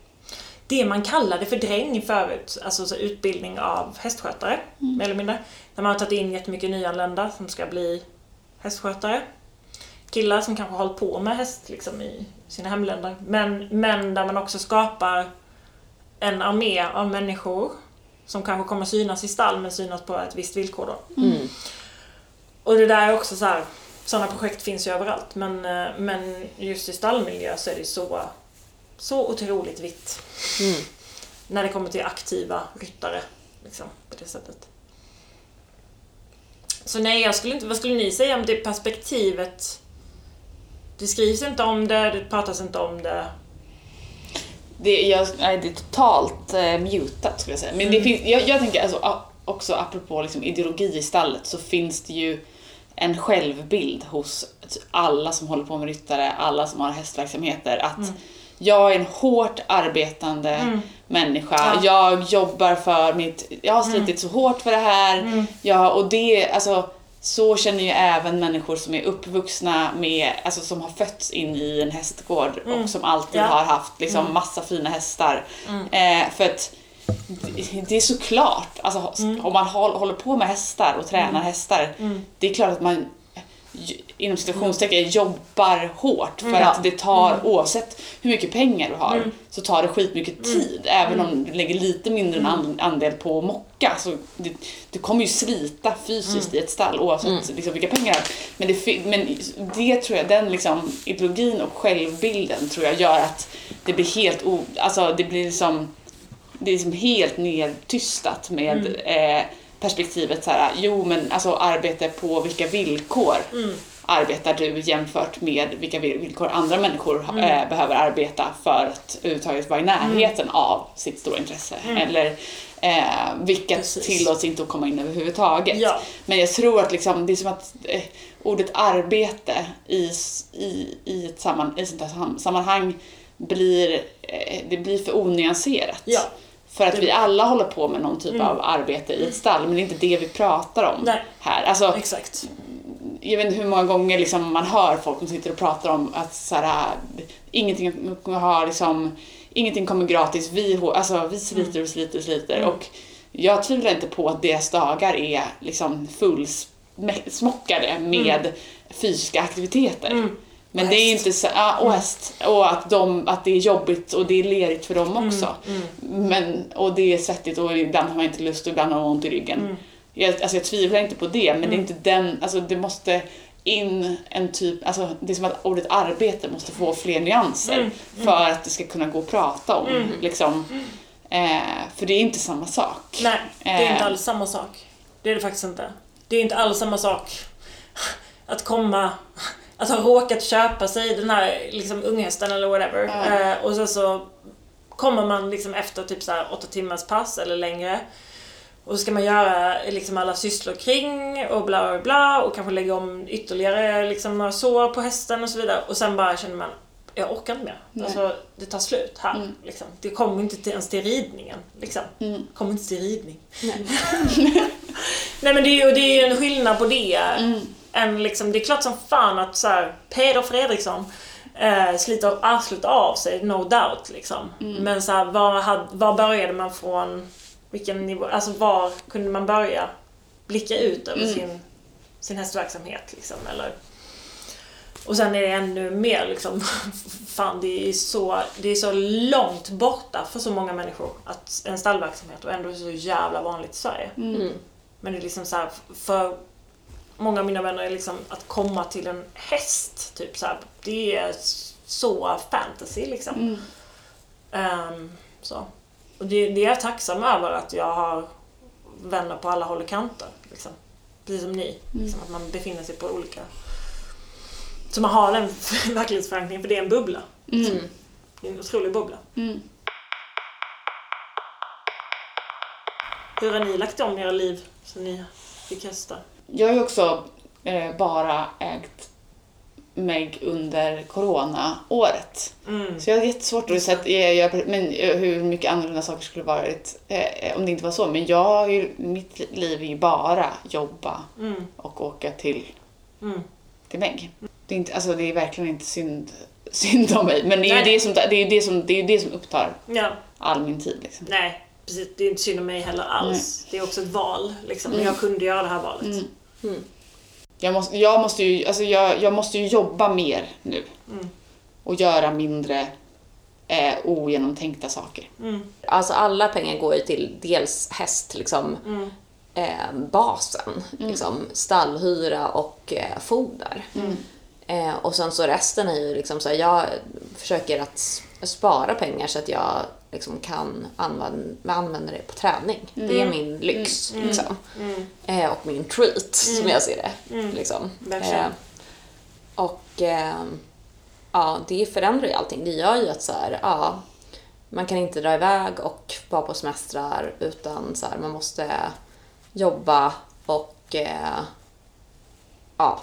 det man kallade för dräng förut, alltså så utbildning av hästskötare, mer eller mindre. Där man har tagit in jättemycket nyanlända som ska bli hästskötare. Killar som kanske har hållit på med häst liksom, i sina hemländer. Men, men där man också skapar en armé av människor som kanske kommer synas i stall men synas på ett visst villkor då. mm. Och det där är också så här, sådana projekt finns ju överallt men, eh, men just i stallmiljö så är det så, så otroligt vitt. Mm. När det kommer till aktiva ryttare. Liksom, på det sättet. Så nej, jag skulle inte, vad skulle ni säga om det perspektivet? Det skrivs inte om det, det pratas inte om det. Det, jag, nej, det är totalt eh, mutat skulle jag säga. Men det finns, jag, jag tänker alltså, också apropå liksom, ideologi i stallet så finns det ju en självbild hos alla som håller på med ryttare, alla som har hästverksamheter att jag är en hårt arbetande människa. Jag jobbar för mitt, jag har slitit så hårt för det här. Jag, och det, alltså så känner ju även människor som är uppvuxna med, alltså som har fötts in i en hästgård och som alltid Ja. har haft liksom massa fina hästar. Eh, för att det- är såklart, alltså, om man håll- håller på med hästar och tränar hästar, det är klart att man inom situationstecken jobbar hårt för Ja. att det tar, oavsett hur mycket pengar du har, så tar det skitmycket tid. Även om du lägger lite mindre an- andel på att mocka. Så det, du kommer ju slita fysiskt i ett stall oavsett liksom, vilka pengar du har. Men det, men det tror jag, den liksom, ideologin och självbilden tror jag gör att det blir helt o, alltså det blir liksom det är liksom helt nedtystat med eh, perspektivet så här, jo men alltså arbete på vilka villkor arbetar du jämfört med vilka vill- villkor andra människor eh, behöver arbeta för att överhuvudtaget vara i närheten av sitt stora intresse. Eller eh, vilka Precis. tillåts inte att komma in överhuvudtaget. Ja. Men jag tror att liksom, det är som att eh, ordet arbete i, i, i ett samman, i sånt här sam- sammanhang blir, eh, det blir för onyanserat. Ja. För att Det- vi alla håller på med någon typ av arbete i ett stall, men det är inte det vi pratar om Nej. här. Alltså, Exakt. jag vet inte hur många gånger liksom man hör folk som sitter och pratar om att så här, ingenting kommer ha liksom, ingenting kommer gratis, vi, alltså, vi sliter och sliter och sliter. Och jag tvivlar inte på att deras dagar är liksom fullsmockade med fysiska aktiviteter. Men Och det är inte så, ja, och häst. Och att, de, att det är jobbigt och det är lerigt för dem också. Men, och det är svettigt och ibland har man inte lust och ibland har man ont i ryggen. Jag, alltså jag tvivlar inte på det, men det är inte den, alltså det måste in en typ, alltså det är som att ordet arbete måste få fler nyanser för att det ska kunna gå att prata om. Liksom. Eh, för det är inte samma sak. Nej, det är inte Eh. alls samma sak. Det är det faktiskt inte. Det är inte alls samma sak att komma, att ha råkat köpa sig den här liksom unghästen eller whatever. Eh, och sen så kommer man liksom efter typ så åtta timmars pass eller längre. Och så ska man göra liksom alla sysslor kring och bla bla bla och kanske lägga om ytterligare liksom några sår på hästen och så vidare. Och sen bara känner man, jag orkar inte mer. Alltså, det tar slut här. Liksom. Det kommer inte till, ens till ridningen. Liksom. Kommer inte till ridning. Nej men det är ju det är ju en skillnad på det. Än liksom, det är klart som fan att så här, Peder Fredriksson eh, sliter arslet av sig, no doubt. Liksom. Men så här, var, had, var började man från? Vilken nivå? Alltså var kunde man börja blicka ut över sin, sin hästverksamhet? Liksom, eller? Och sen är det ännu mer liksom, fan det är, så, det är så långt borta för så många människor att en stallverksamhet och ändå är det så jävla vanligt i Sverige. Men det är liksom så här, för många av mina vänner är liksom att komma till en häst, typ så här, det är så fantasy liksom. Ehm, så. Och det, det är jag tacksam över att jag har vänner på alla håll och kanter. Liksom. Precis som ni. Liksom, att man befinner sig på olika... Så man har den verklighetsförankringen, för det är en bubbla. Det är en otrolig bubbla. Hur har ni lagt om era liv sen ni fick hästar? Jag har ju också eh, bara ägt Meg under corona-året. Mm. Så jag har jättesvårt att men eh, hur mycket annorlunda saker skulle varit eh, om det inte var så. Men jag har ju, mitt liv är ju bara jobba Mm. och åka till, Mm. till Meg. Det är, inte, alltså, det är verkligen inte synd, synd om mig. Men det är ju Nej. det som, det är det som, det är det som upptar Ja, all min tid. Liksom. nej. Precis, det är inte synd om mig heller alls. Det är också ett val. Liksom. Men jag kunde göra det här valet. Jag måste, jag, måste ju, alltså jag, jag måste ju jobba mer nu. Mm. Och göra mindre eh, ogenomtänkta saker. Mm. Alltså alla pengar går ju till dels häst, liksom, Mm. eh, basen. Liksom, stallhyra och eh, foder. Eh, och sen så resten är ju liksom så här, jag försöker att spara pengar så att jag liksom kan använda, använda det på träning. Det är min lyx. Liksom. Eh, och min treat, som jag ser det. Liksom. Eh, och eh, ja, det förändrar ju allting. Det gör ju att så här, ja, man kan inte dra iväg och vara på semestrar utan så här, man måste jobba och eh, ja,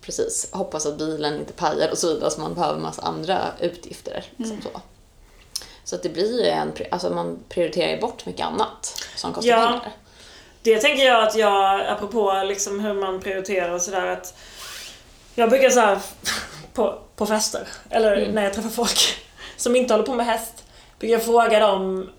precis. Hoppas att bilen inte pajar och så vidare så man behöver massa andra utgifter. Liksom så. Så att det blir ju en, alltså man prioriterar ju bort mycket annat som kostar Ja. pengar. Det tänker jag att jag, apropå liksom hur man prioriterar och sådär att jag brukar så här på, på fester, eller när jag träffar folk som inte håller på med häst, brukar jag fråga dem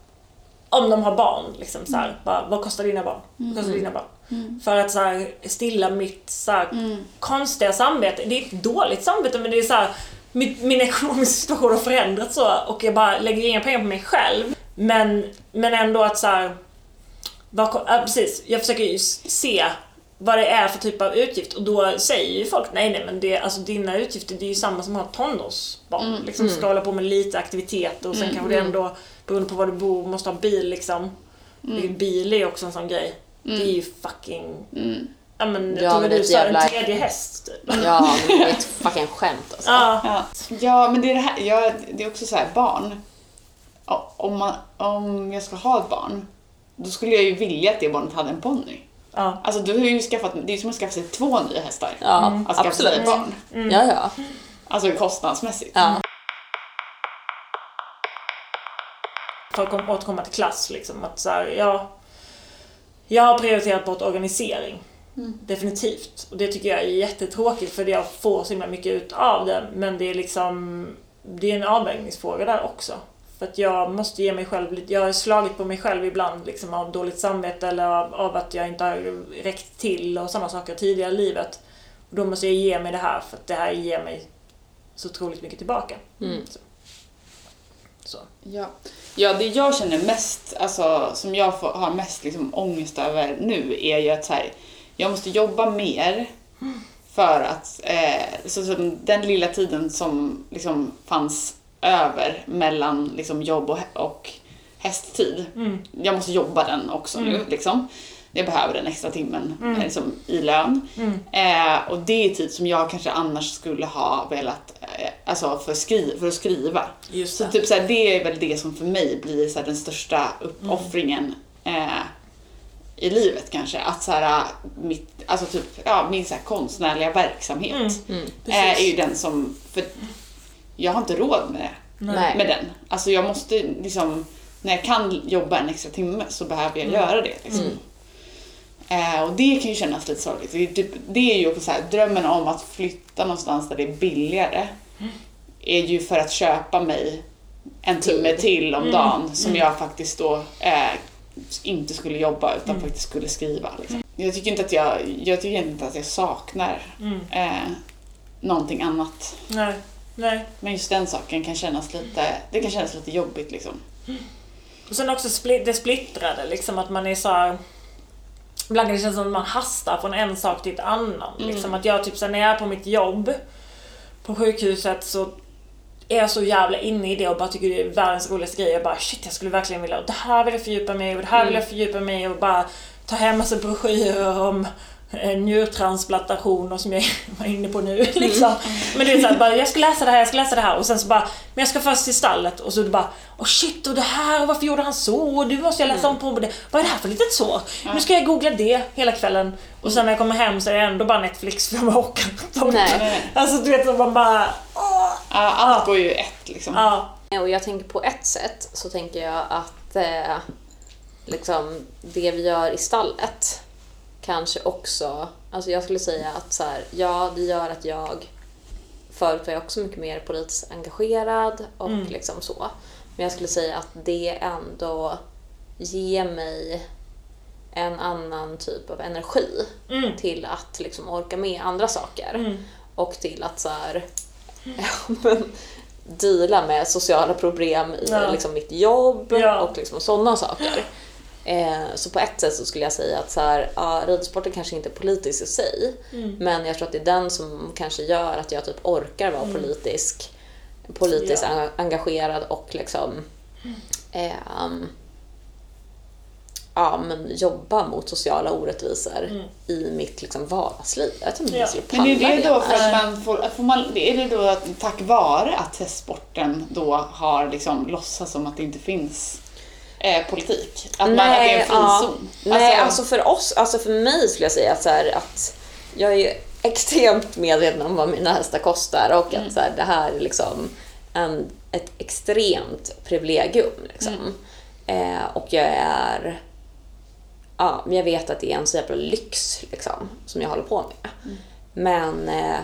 om de har barn, liksom så här, bara, vad kostar dina barn? Vad kostar dina barn? För att så här, stilla mitt så här, konstiga samvete. Det är ett dåligt samvete men det är så här, min, min ekonomiska situation har förändrats så och jag bara lägger inga pengar på mig själv. Men, men ändå att så här, vad, ko- ja, precis, jag försöker ju se vad det är för typ av utgift och då säger ju folk nej nej men det, alltså dina utgifter det är ju samma som att ha tonårsbarn. Liksom ska hålla på med lite aktivitet och sen kanske det ändå beroende på var du bor måste ha bil liksom. Mm. Bil är också en sån grej. Det är ju fucking... Ja men jag Ja, tror men du sa en jävla- tredje häst typ. Ja, men det är ett fucking skämt alltså. Ja. Ja, ja men det är det här, ja, det är också så här barn. Om, man, om jag ska ha ett barn, då skulle jag ju vilja att det barnet hade en ponny. ja. Alltså du har ju skaffat, det är som att skaffa sig två nya hästar. Ja, att skaffa sig absolut. ett barn. Ja, ja. Alltså kostnadsmässigt. ja. för att kom- återkomma till klass liksom. Att så här, ja, jag har prioriterat bort organisering. Definitivt. Och det tycker jag är jättetråkigt för jag får så himla mycket ut av det. Men det är liksom, det är en avvägningsfråga där också. För att jag måste ge mig själv lite, jag har slagit på mig själv ibland liksom av dåligt samvete eller av, av att jag inte har räckt till och sådana saker tidigare i livet. Och då måste jag ge mig det här för att det här ger mig så otroligt mycket tillbaka. Mm. Så. så. Ja. ja, det jag känner mest, alltså som jag får, har mest liksom ångest över nu är ju att så här, jag måste jobba mer för att, eh, så, så den lilla tiden som liksom fanns över mellan liksom jobb och, och hästtid, jag måste jobba den också nu liksom. Jag behöver den extra timmen eh, liksom, i lön. Eh, och det är tid som jag kanske annars skulle ha velat, eh, alltså för, skri- för att skriva. Just Så det. typ såhär, det är väl det som för mig blir såhär, den största uppoffringen eh, i livet kanske. Att såhär, mitt, alltså typ, ja, min såhär, konstnärliga verksamhet Mm. eh, är ju den som, för jag har inte råd med, Nej. med den. Alltså jag måste liksom, när jag kan jobba en extra timme så behöver jag göra det. Liksom. Eh, och det kan ju kännas lite sorgligt. Det är, typ, det är ju också så här, drömmen om att flytta någonstans där det är billigare är ju för att köpa mig en timme till om dagen som jag faktiskt då eh, inte skulle jobba utan faktiskt skulle skriva. Liksom. Jag tycker inte att jag, jag tycker inte att jag saknar eh, någonting annat. Nej. Nej. Men just den saken kan kännas lite, det kan kännas lite jobbigt liksom. Och sen också det splittrade, liksom att man är så här, Ibland kan det kännas som att man hastar från en sak till ett annan. Liksom att jag typ så när jag är på mitt jobb på sjukhuset så är så jävla inne i det och bara tycker det är världens roligaste grej. Jag bara shit jag skulle verkligen vilja, och det här vill jag fördjupa mig i och det här vill jag fördjupa mig i och bara ta hem massa broschyrer om njurtransplantationer som jag var inne på nu. Liksom. Men det är såhär, bara, jag ska läsa det här, jag ska läsa det här och sen så bara, men jag ska först till stallet och så är det bara, åh shit och det här och varför gjorde han så? Och du måste jag läsa om på det. Vad är det här för litet sår? Nu ska jag googla det hela kvällen och sen när jag kommer hem så är det ändå bara Netflix för jag orkar inte. Nej. Alltså du vet, så man bara, åh. Ja, allt går ju ett liksom. Ja. Och jag tänker på ett sätt så tänker jag att eh, liksom det vi gör i stallet kanske också, alltså jag skulle säga att så här, ja det gör att jag förut var jag också mycket mer politiskt engagerad och liksom så. Men jag skulle säga att det ändå ger mig en annan typ av energi Mm. till att liksom orka med andra saker. Mm. Och till att så här, ja, men, deala med sociala problem i Ja. liksom, mitt jobb Ja. och liksom, sådana saker. Eh, så på ett sätt så skulle jag säga att så här, ja, ridsporten kanske inte är politisk i sig, Mm. men jag tror att det är den som kanske gör att jag typ orkar vara politisk, politiskt Mm. Ja. en- engagerad och liksom ehm, ja, men jobba mot sociala orättvisor i mitt liksom, vardagsliv. Jag Mm. Ja. Men är det då för att man får, får man, är det då att, tack vare att hästsporten då har liksom låtsats som att det inte finns eh, politik? Att, man, att det är en frizon? Nej, alltså för oss, alltså för mig skulle jag säga att, så här, att jag är ju extremt medveten om vad mina hästar kostar och att så här, det här är liksom en, ett extremt privilegium. Liksom. Eh, och jag är ja, jag vet att det är en så jävla lyx liksom, som jag håller på med. Men eh,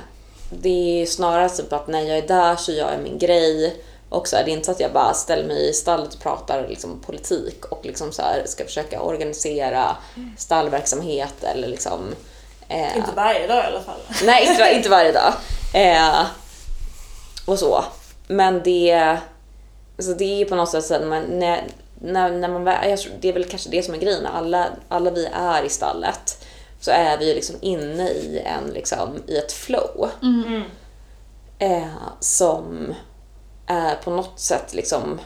det är snarare typ att när jag är där så gör jag min grej Och så är det inte så att jag bara ställer mig i stallet och pratar liksom politik och liksom så här ska försöka organisera stallverksamhet eller liksom... Eh, Inte varje dag i alla fall. Nej, inte, inte varje dag. Eh, och så. Men det, alltså det är på något sätt så att man, när, när, när man väl- jag tror, det är väl kanske det som är grejen, alla, alla vi är i stallet så är vi ju liksom inne i, en, liksom, i ett flow. Eh, som är på något sätt liksom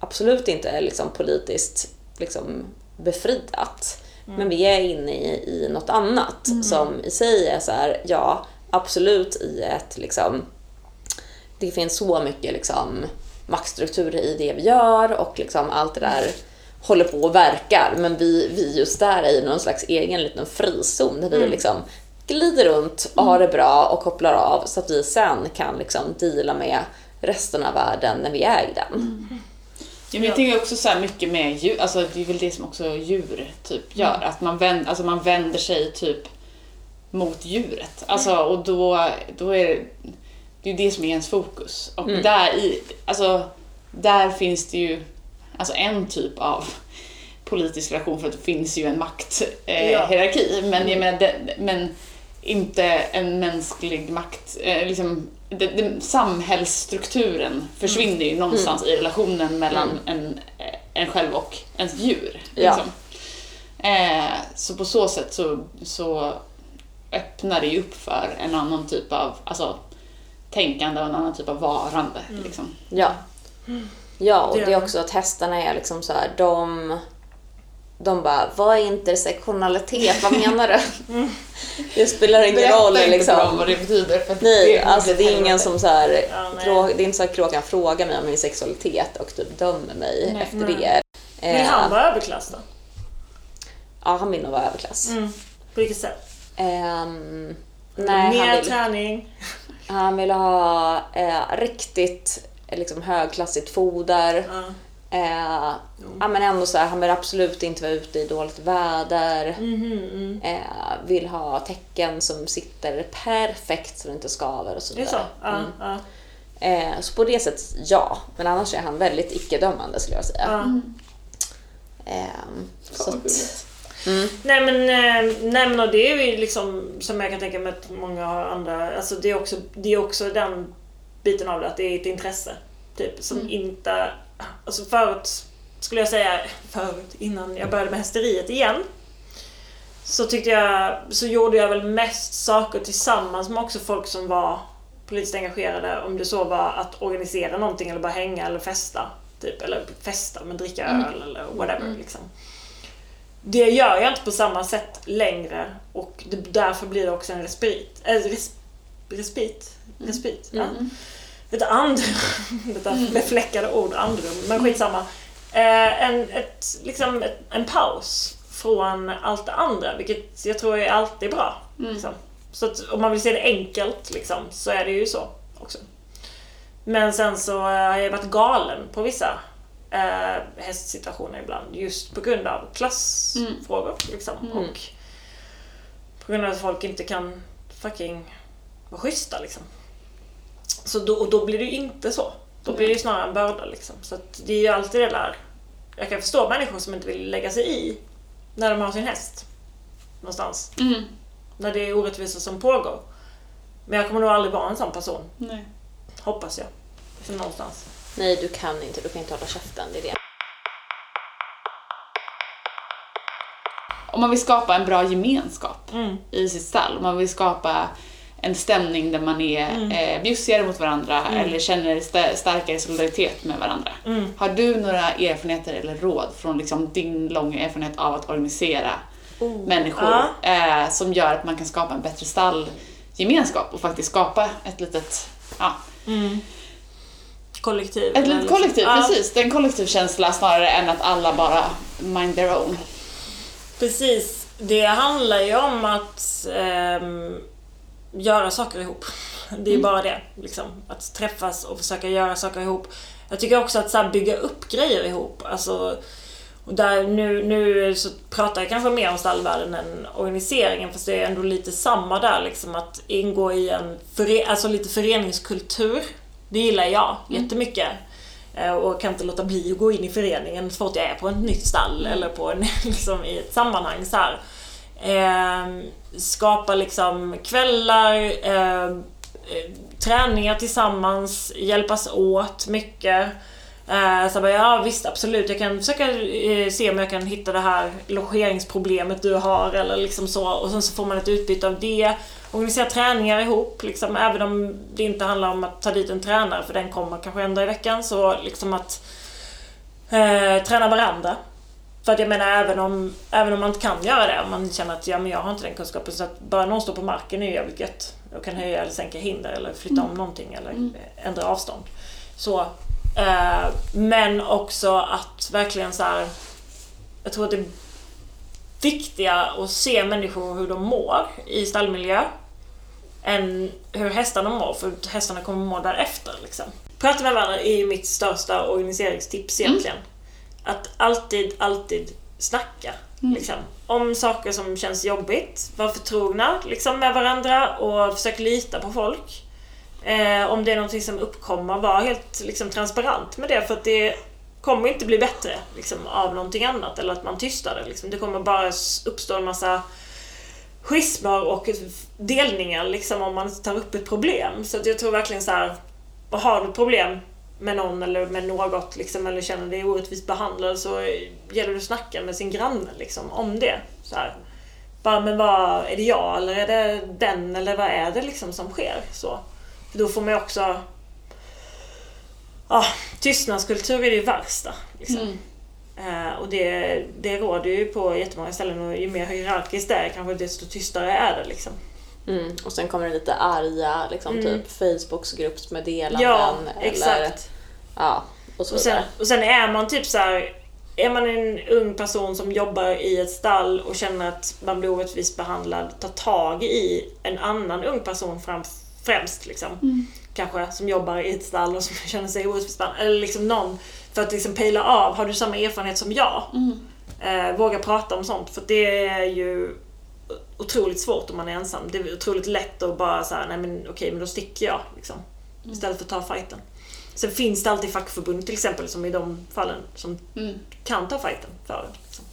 absolut inte är liksom politiskt liksom befriat. Men vi är inne i, i något annat som i sig är så här, ja absolut i ett liksom, det finns så mycket liksom maktstrukturer i det vi gör och liksom allt det där håller på och verkar. Men vi, vi just där är i någon slags egen liten frizon där vi liksom glider runt och har det bra och kopplar av så att vi sen kan liksom deala med resten av världen när vi är i den. Ja, men jag tänker också så här mycket med djur, alltså det är väl det som också djur typ gör, att man, vänd, alltså man vänder sig typ mot djuret. Alltså och då, då är det, det är det som är ens fokus. Och där i, alltså där finns det ju alltså en typ av politisk relation för att det finns ju en makthierarki. Eh, Ja. men jag menar, det, men inte en mänsklig makt, eh, liksom det, det, samhällsstrukturen försvinner ju någonstans i relationen mellan en, en själv och ens djur. Ja. Liksom. Eh, så på så sätt så, så öppnar det ju upp för en annan typ av alltså, tänkande och en annan typ av varande. Liksom. Ja. Ja, och Det- det är också att hästarna är liksom så här, de... De bara, vad är intersektionalitet? Vad menar du? Det spelar ingen roll Berätta inte för dem liksom. vad det betyder. För Nej, det alltså det är ingen som så här, Ja, det är inte så att kråkan frågar mig om min sexualitet och typ dömer mig Nej. efter Nej. det. Vill Eh, han vara överklass då? Ja, han vill nog vara överklass. Mm. På vilket sätt? Ehm, nej, Mer han vill, träning? han vill ha eh, riktigt eh, liksom, högklassigt foder. Ja. Eh, ja, men ändå så här, han vill absolut inte vara ute i dåligt väder. Mhm, mm. Eh, vill ha tecken som sitter perfekt så det inte skaver och så Det är vidare. så? Ja, Mm. ja. Eh, så på det sättet ja, men annars är han väldigt icke-dömande skulle jag säga. ja. Ehm, så att, gulligt. Nej men, eh, nej, men och det är ju liksom som jag kan tänka mig att många har andra, alltså det är också, det är också den biten av det, att det är ett intresse. Typ som inte, alltså förut skulle jag säga, förut innan jag började med hästeriet igen. Så tyckte jag, så gjorde jag väl mest saker tillsammans med också folk som var politiskt engagerade. Om det så var att organisera någonting eller bara hänga eller festa. Typ, eller festa men dricka öl eller whatever liksom. Det gör jag inte på samma sätt längre och det, därför blir det också en respit. Äh, res, respit? Respit? Ja. Ett andrum. Detta befläckade ord, andrum. Men skitsamma. Eh, en, ett, liksom ett, en paus från allt det andra, vilket jag tror är alltid bra. Liksom. Så att om man vill se det enkelt liksom, så är det ju så också. Men sen så har jag varit galen på vissa eh, hästsituationer ibland just på grund av klassfrågor. Liksom. Och på grund av att folk inte kan fucking vara schyssta liksom. Så då, och då blir det ju inte så. Då blir det ju snarare en börda liksom. Så att det är ju alltid det där. Jag kan förstå människor som inte vill lägga sig i när de har sin häst. Någonstans. Mm. När det är orättvisor som pågår. Men jag kommer nog aldrig vara en sån person. Nej. Hoppas jag. Liksom någonstans. nej, du kan inte. Du kan inte hålla käften. Det är det. Om man vill skapa en bra gemenskap Mm. i sitt stall, om man vill skapa en stämning där man är Mm. eh, bjussigare mot varandra eller känner sta- starkare solidaritet med varandra. Mm. Har du några erfarenheter eller råd från liksom din långa erfarenhet av att organisera människor Oh. Ja. eh, som gör att man kan skapa en bättre stallgemenskap och faktiskt skapa ett litet ja, Kollektiv. ett litet kollektiv, Ja, precis. Det är en kollektivkänsla snarare än att alla bara mind their own. Precis. Det handlar ju om att ehm, göra saker ihop. Det är ju bara det. Liksom. Att träffas och försöka göra saker ihop. Jag tycker också att så bygga upp grejer ihop. Alltså, och där, nu, nu så pratar jag kanske mer om stallvärlden än organiseringen fast det är ändå lite samma där liksom att ingå i en före, alltså lite föreningskultur Det gillar jag jättemycket. Eh, Och kan inte låta bli att gå in i föreningen så fort jag är på ett nytt stall eller på en, liksom, i ett sammanhang så här. Eh, skapa liksom kvällar, ehm, eh, träningar tillsammans, hjälpas åt mycket. Eh, så jag bara, ja visst absolut, jag kan försöka eh, se om jag kan hitta det här logeringsproblemet du har eller liksom så. Och sen så får man ett utbyte av det. Organisera träningar ihop, liksom, även om det inte handlar om att ta dit en tränare för den kommer kanske en dag i veckan. Så liksom att eh, träna varandra. För att jag menar även om, även om man inte kan göra det, om man känner att ja, men jag har inte den kunskapen, så att bara någon står på marken är ju jävligt gött. Jag kan höja eller sänka hinder eller flytta om någonting eller ändra avstånd. Så, eh, men också att verkligen så här. jag tror att det är viktiga att se människor hur de mår i stallmiljö än hur hästarna mår, för hästarna kommer må därefter. Liksom. Prata med varandra är ju mitt största organiseringstips egentligen. Att alltid, alltid snacka. Liksom, om saker som känns jobbigt. Var förtrogna liksom, med varandra och försök lita på folk. Eh, om det är någonting som uppkommer, var helt liksom, transparent med det för att det kommer inte bli bättre liksom, av någonting annat eller att man tystar det. Liksom. Det kommer bara uppstå en massa schismer och delningar liksom, om man tar upp ett problem. Så jag tror verkligen så här, har du problem med någon eller med något liksom, eller känner dig orättvist behandlad så gäller det att snacka med sin granne liksom, om det. Så här. Bara, men vad, är det jag eller är det den eller vad är det liksom som sker? Så. För då får man ju också... Ja, tystnadskultur är det värsta. Liksom. Eh, och det, det råder ju på jättemånga ställen och ju mer hierarkiskt det är kanske desto tystare är det liksom. Mm. Och sen kommer det lite arga liksom, typ Facebooks gruppsmeddelanden. Ja, eller, exakt. Ja, och så Och sen, och sen är man typ så här. Är man en ung person som jobbar i ett stall och känner att man blir orättvist behandlad, ta tag i en annan ung person fram, främst. Liksom. Kanske som jobbar i ett stall och som känner sig orättvist. Eller liksom någon för att liksom pejla av, har du samma erfarenhet som jag? Eh, våga prata om sånt, för det är ju otroligt svårt om man är ensam. Det är otroligt lätt att bara säga nej men okej, men då sticker jag. Liksom, istället för att ta fighten. Sen finns det alltid fackförbund till exempel, som i de fallen, som kan ta fighten för. Liksom.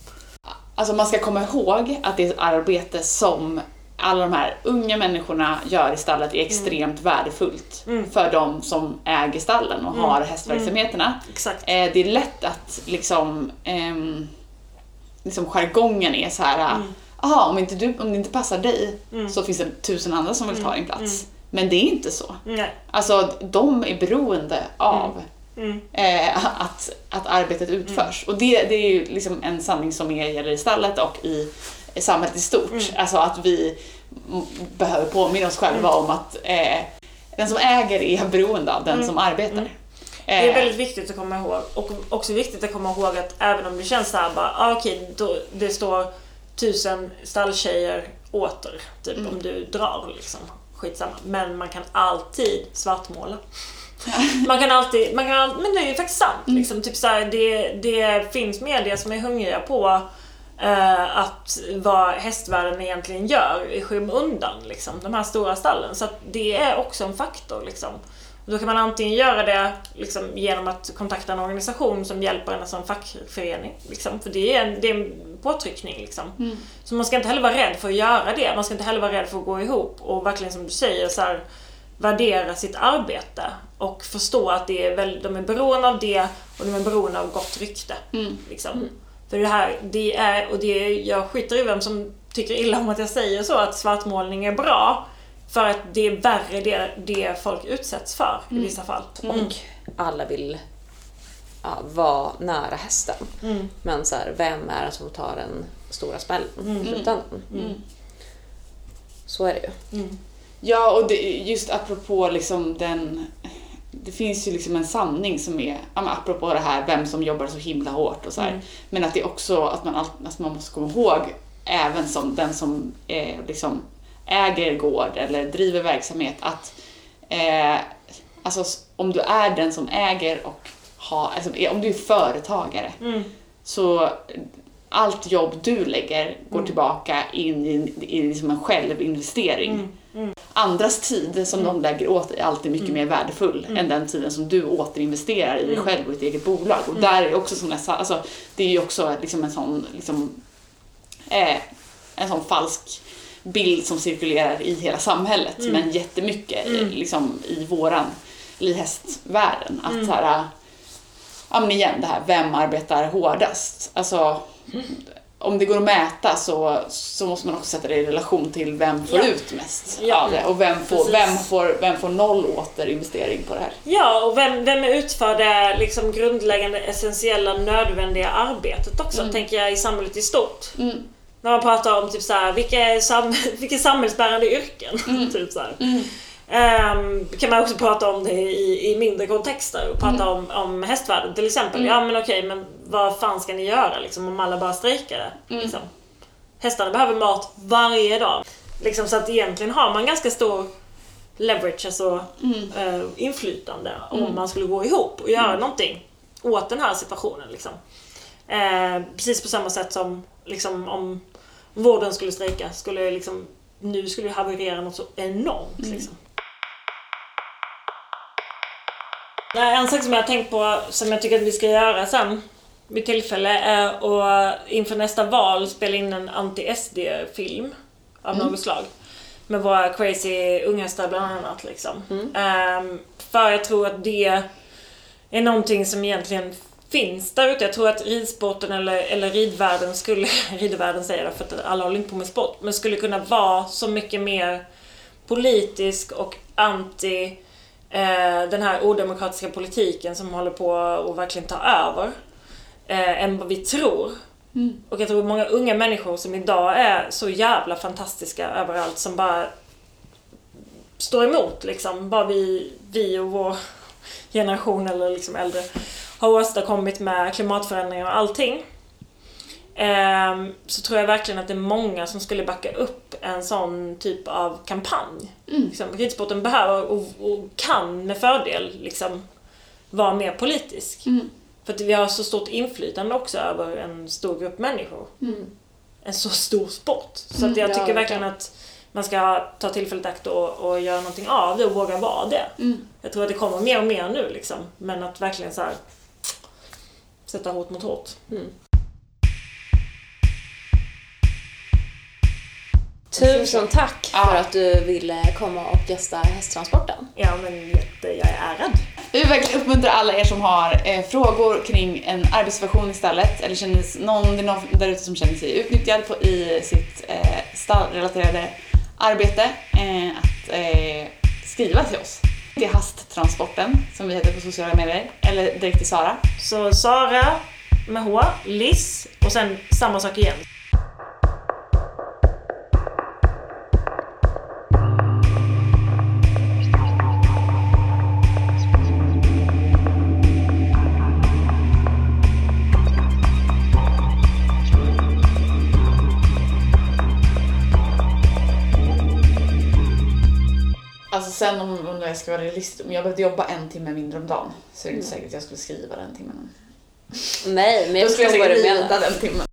Alltså man ska komma ihåg att det är ett arbete som alla de här unga människorna gör i stallet är extremt värdefullt för de som äger stallen och har hästverksamheterna. Exakt. Eh, det är lätt att liksom, ehm, liksom jargongen är så här, aha, om, inte du, om det inte passar dig så finns det tusen andra som vill ta din plats. Men det är inte så. Nej. Alltså de är beroende av eh, att, att arbetet utförs. Och det, det är ju liksom en sanning som är, gäller i stallet och i samhället i stort. Alltså att vi behöver påminna oss själva om att eh, den som äger är beroende av den som arbetar. Det är Eh, väldigt viktigt att komma ihåg. Och också viktigt att komma ihåg att även om det känns såhär bara, ah, okej, då, det står tusen stalltjejer åter, typ om du drar liksom. Skitsamma. Men man kan alltid svartmåla. Man kan alltid, man kan, men det är ju faktiskt sant. Liksom, typ så här, det, det finns media som är hungriga på eh, att vad hästvärlden egentligen gör i skymundan. Liksom, de här stora stallen. Så det är också en faktor. Liksom. Och då kan man antingen göra det liksom, genom att kontakta en organisation som hjälper en som fackförening. Liksom, för det är en, det är en påtryckning. Liksom. Så man ska inte heller vara rädd för att göra det. Man ska inte heller vara rädd för att gå ihop och verkligen som du säger så här, värdera sitt arbete och förstå att det är väl, de är beroende av det och de är beroende av gott rykte. Liksom. För det här, det är, och det, jag skiter i vem som tycker illa om att jag säger så, att svartmålning är bra. För att det är värre det, det folk utsätts för i vissa fall. Och alla vill ja, vara nära hästen. Men så här, vem är det som tar den stora smällen i slutändan? Så är det ju. Ja, och det, just apropå liksom den... Det finns ju liksom en sanning som är, ja, men apropå det här vem som jobbar så himla hårt och så här. Men att det är också att man, att man måste komma ihåg, även som den som eh, liksom äger gård eller driver verksamhet, att eh, alltså, om du är den som äger och har, alltså, är- om du är företagare, så allt jobb du lägger går tillbaka in i, i liksom en självinvestering. andras tid som de lägger åt dig är alltid mycket mer värdefull än den tiden som du återinvesterar i dig själv och ditt eget bolag. Och där är också såna, alltså, det är ju också liksom en sån liksom, eh, en sån falsk bild som cirkulerar i hela samhället men jättemycket i, liksom, i våran i hästvärlden. Att så här, ja men igen det här, vem arbetar hårdast? Alltså, om det går att mäta så, så måste man också sätta det i relation till vem får Ja. ut mest Ja. av det och vem får, Precis. vem, får, vem får noll återinvestering på det här. Ja, och vem, vem utför det liksom grundläggande, essentiella, nödvändiga arbetet också, tänker jag, i samhället i stort. Mm. När man pratar om typ så här, vilka, är sam, vilka är samhällsbärande yrken? Mm. typ så här. Ehm, kan man också prata om det i, i mindre kontexter och prata om, om hästvärlden till exempel. Ja men okej, men vad fan ska ni göra liksom, om alla bara strejkar? Liksom. Hästarna behöver mat varje dag. Liksom, så att egentligen har man ganska stor leverage, alltså eh, inflytande om man skulle gå ihop och göra någonting åt den här situationen. Liksom. Eh, precis på samma sätt som liksom, om vården skulle strejka, skulle liksom, nu skulle det haverera något så enormt. Liksom. Nej, En sak som jag har tänkt på, som jag tycker att vi ska göra sen vid tillfälle, är att inför nästa val spela in en anti-SD-film av något slag. Med våra crazy unghästar bland annat. Liksom. Ehm, för jag tror att det är någonting som egentligen finns där ute. Jag tror att ridsporten eller, eller ridvärlden skulle, ridvärlden säger jag för att alla håller inte på med sport, men skulle kunna vara så mycket mer politisk och anti eh, den här odemokratiska politiken som håller på att verkligen ta över eh, än vad vi tror. Och jag tror många unga människor som idag är så jävla fantastiska överallt som bara står emot liksom. Bara vi, vi och vår generation eller liksom äldre har åstadkommit med klimatförändringar och allting. Ehm, så tror jag verkligen att det är många som skulle backa upp en sån typ av kampanj. Liksom, ridsporten behöver och, och kan med fördel liksom vara mer politisk. För att vi har så stort inflytande också över en stor grupp människor. En så stor sport. Så att jag ja, tycker verkligen verkligen. att man ska ta tillfället i akt och, och göra någonting av det och våga vara det. Jag tror att det kommer mer och mer nu liksom. Men att verkligen så här sätta hot mot hot. Tusen tack Ja. för att du ville komma och gästa hästtransporten. Ja men jätte, jag är ärad. Vi vill verkligen uppmuntra alla er som har eh, frågor kring en arbetssituation i stallet eller känner någon, det är någon där ute som känner sig utnyttjad på, i sitt eh, stallrelaterade arbete eh, att eh, skriva till oss till hasttransporten som vi heter på sociala medier eller direkt till Sara. Så Sara med H, Liss och sen samma sak igen. Alltså sen om, om jag ska vara realist, om jag behövde jobba en timme mindre om dagen så är det inte säkert att jag skulle skriva den timmen. Nej, men jag skulle jag förstår vad du menar. den timmen.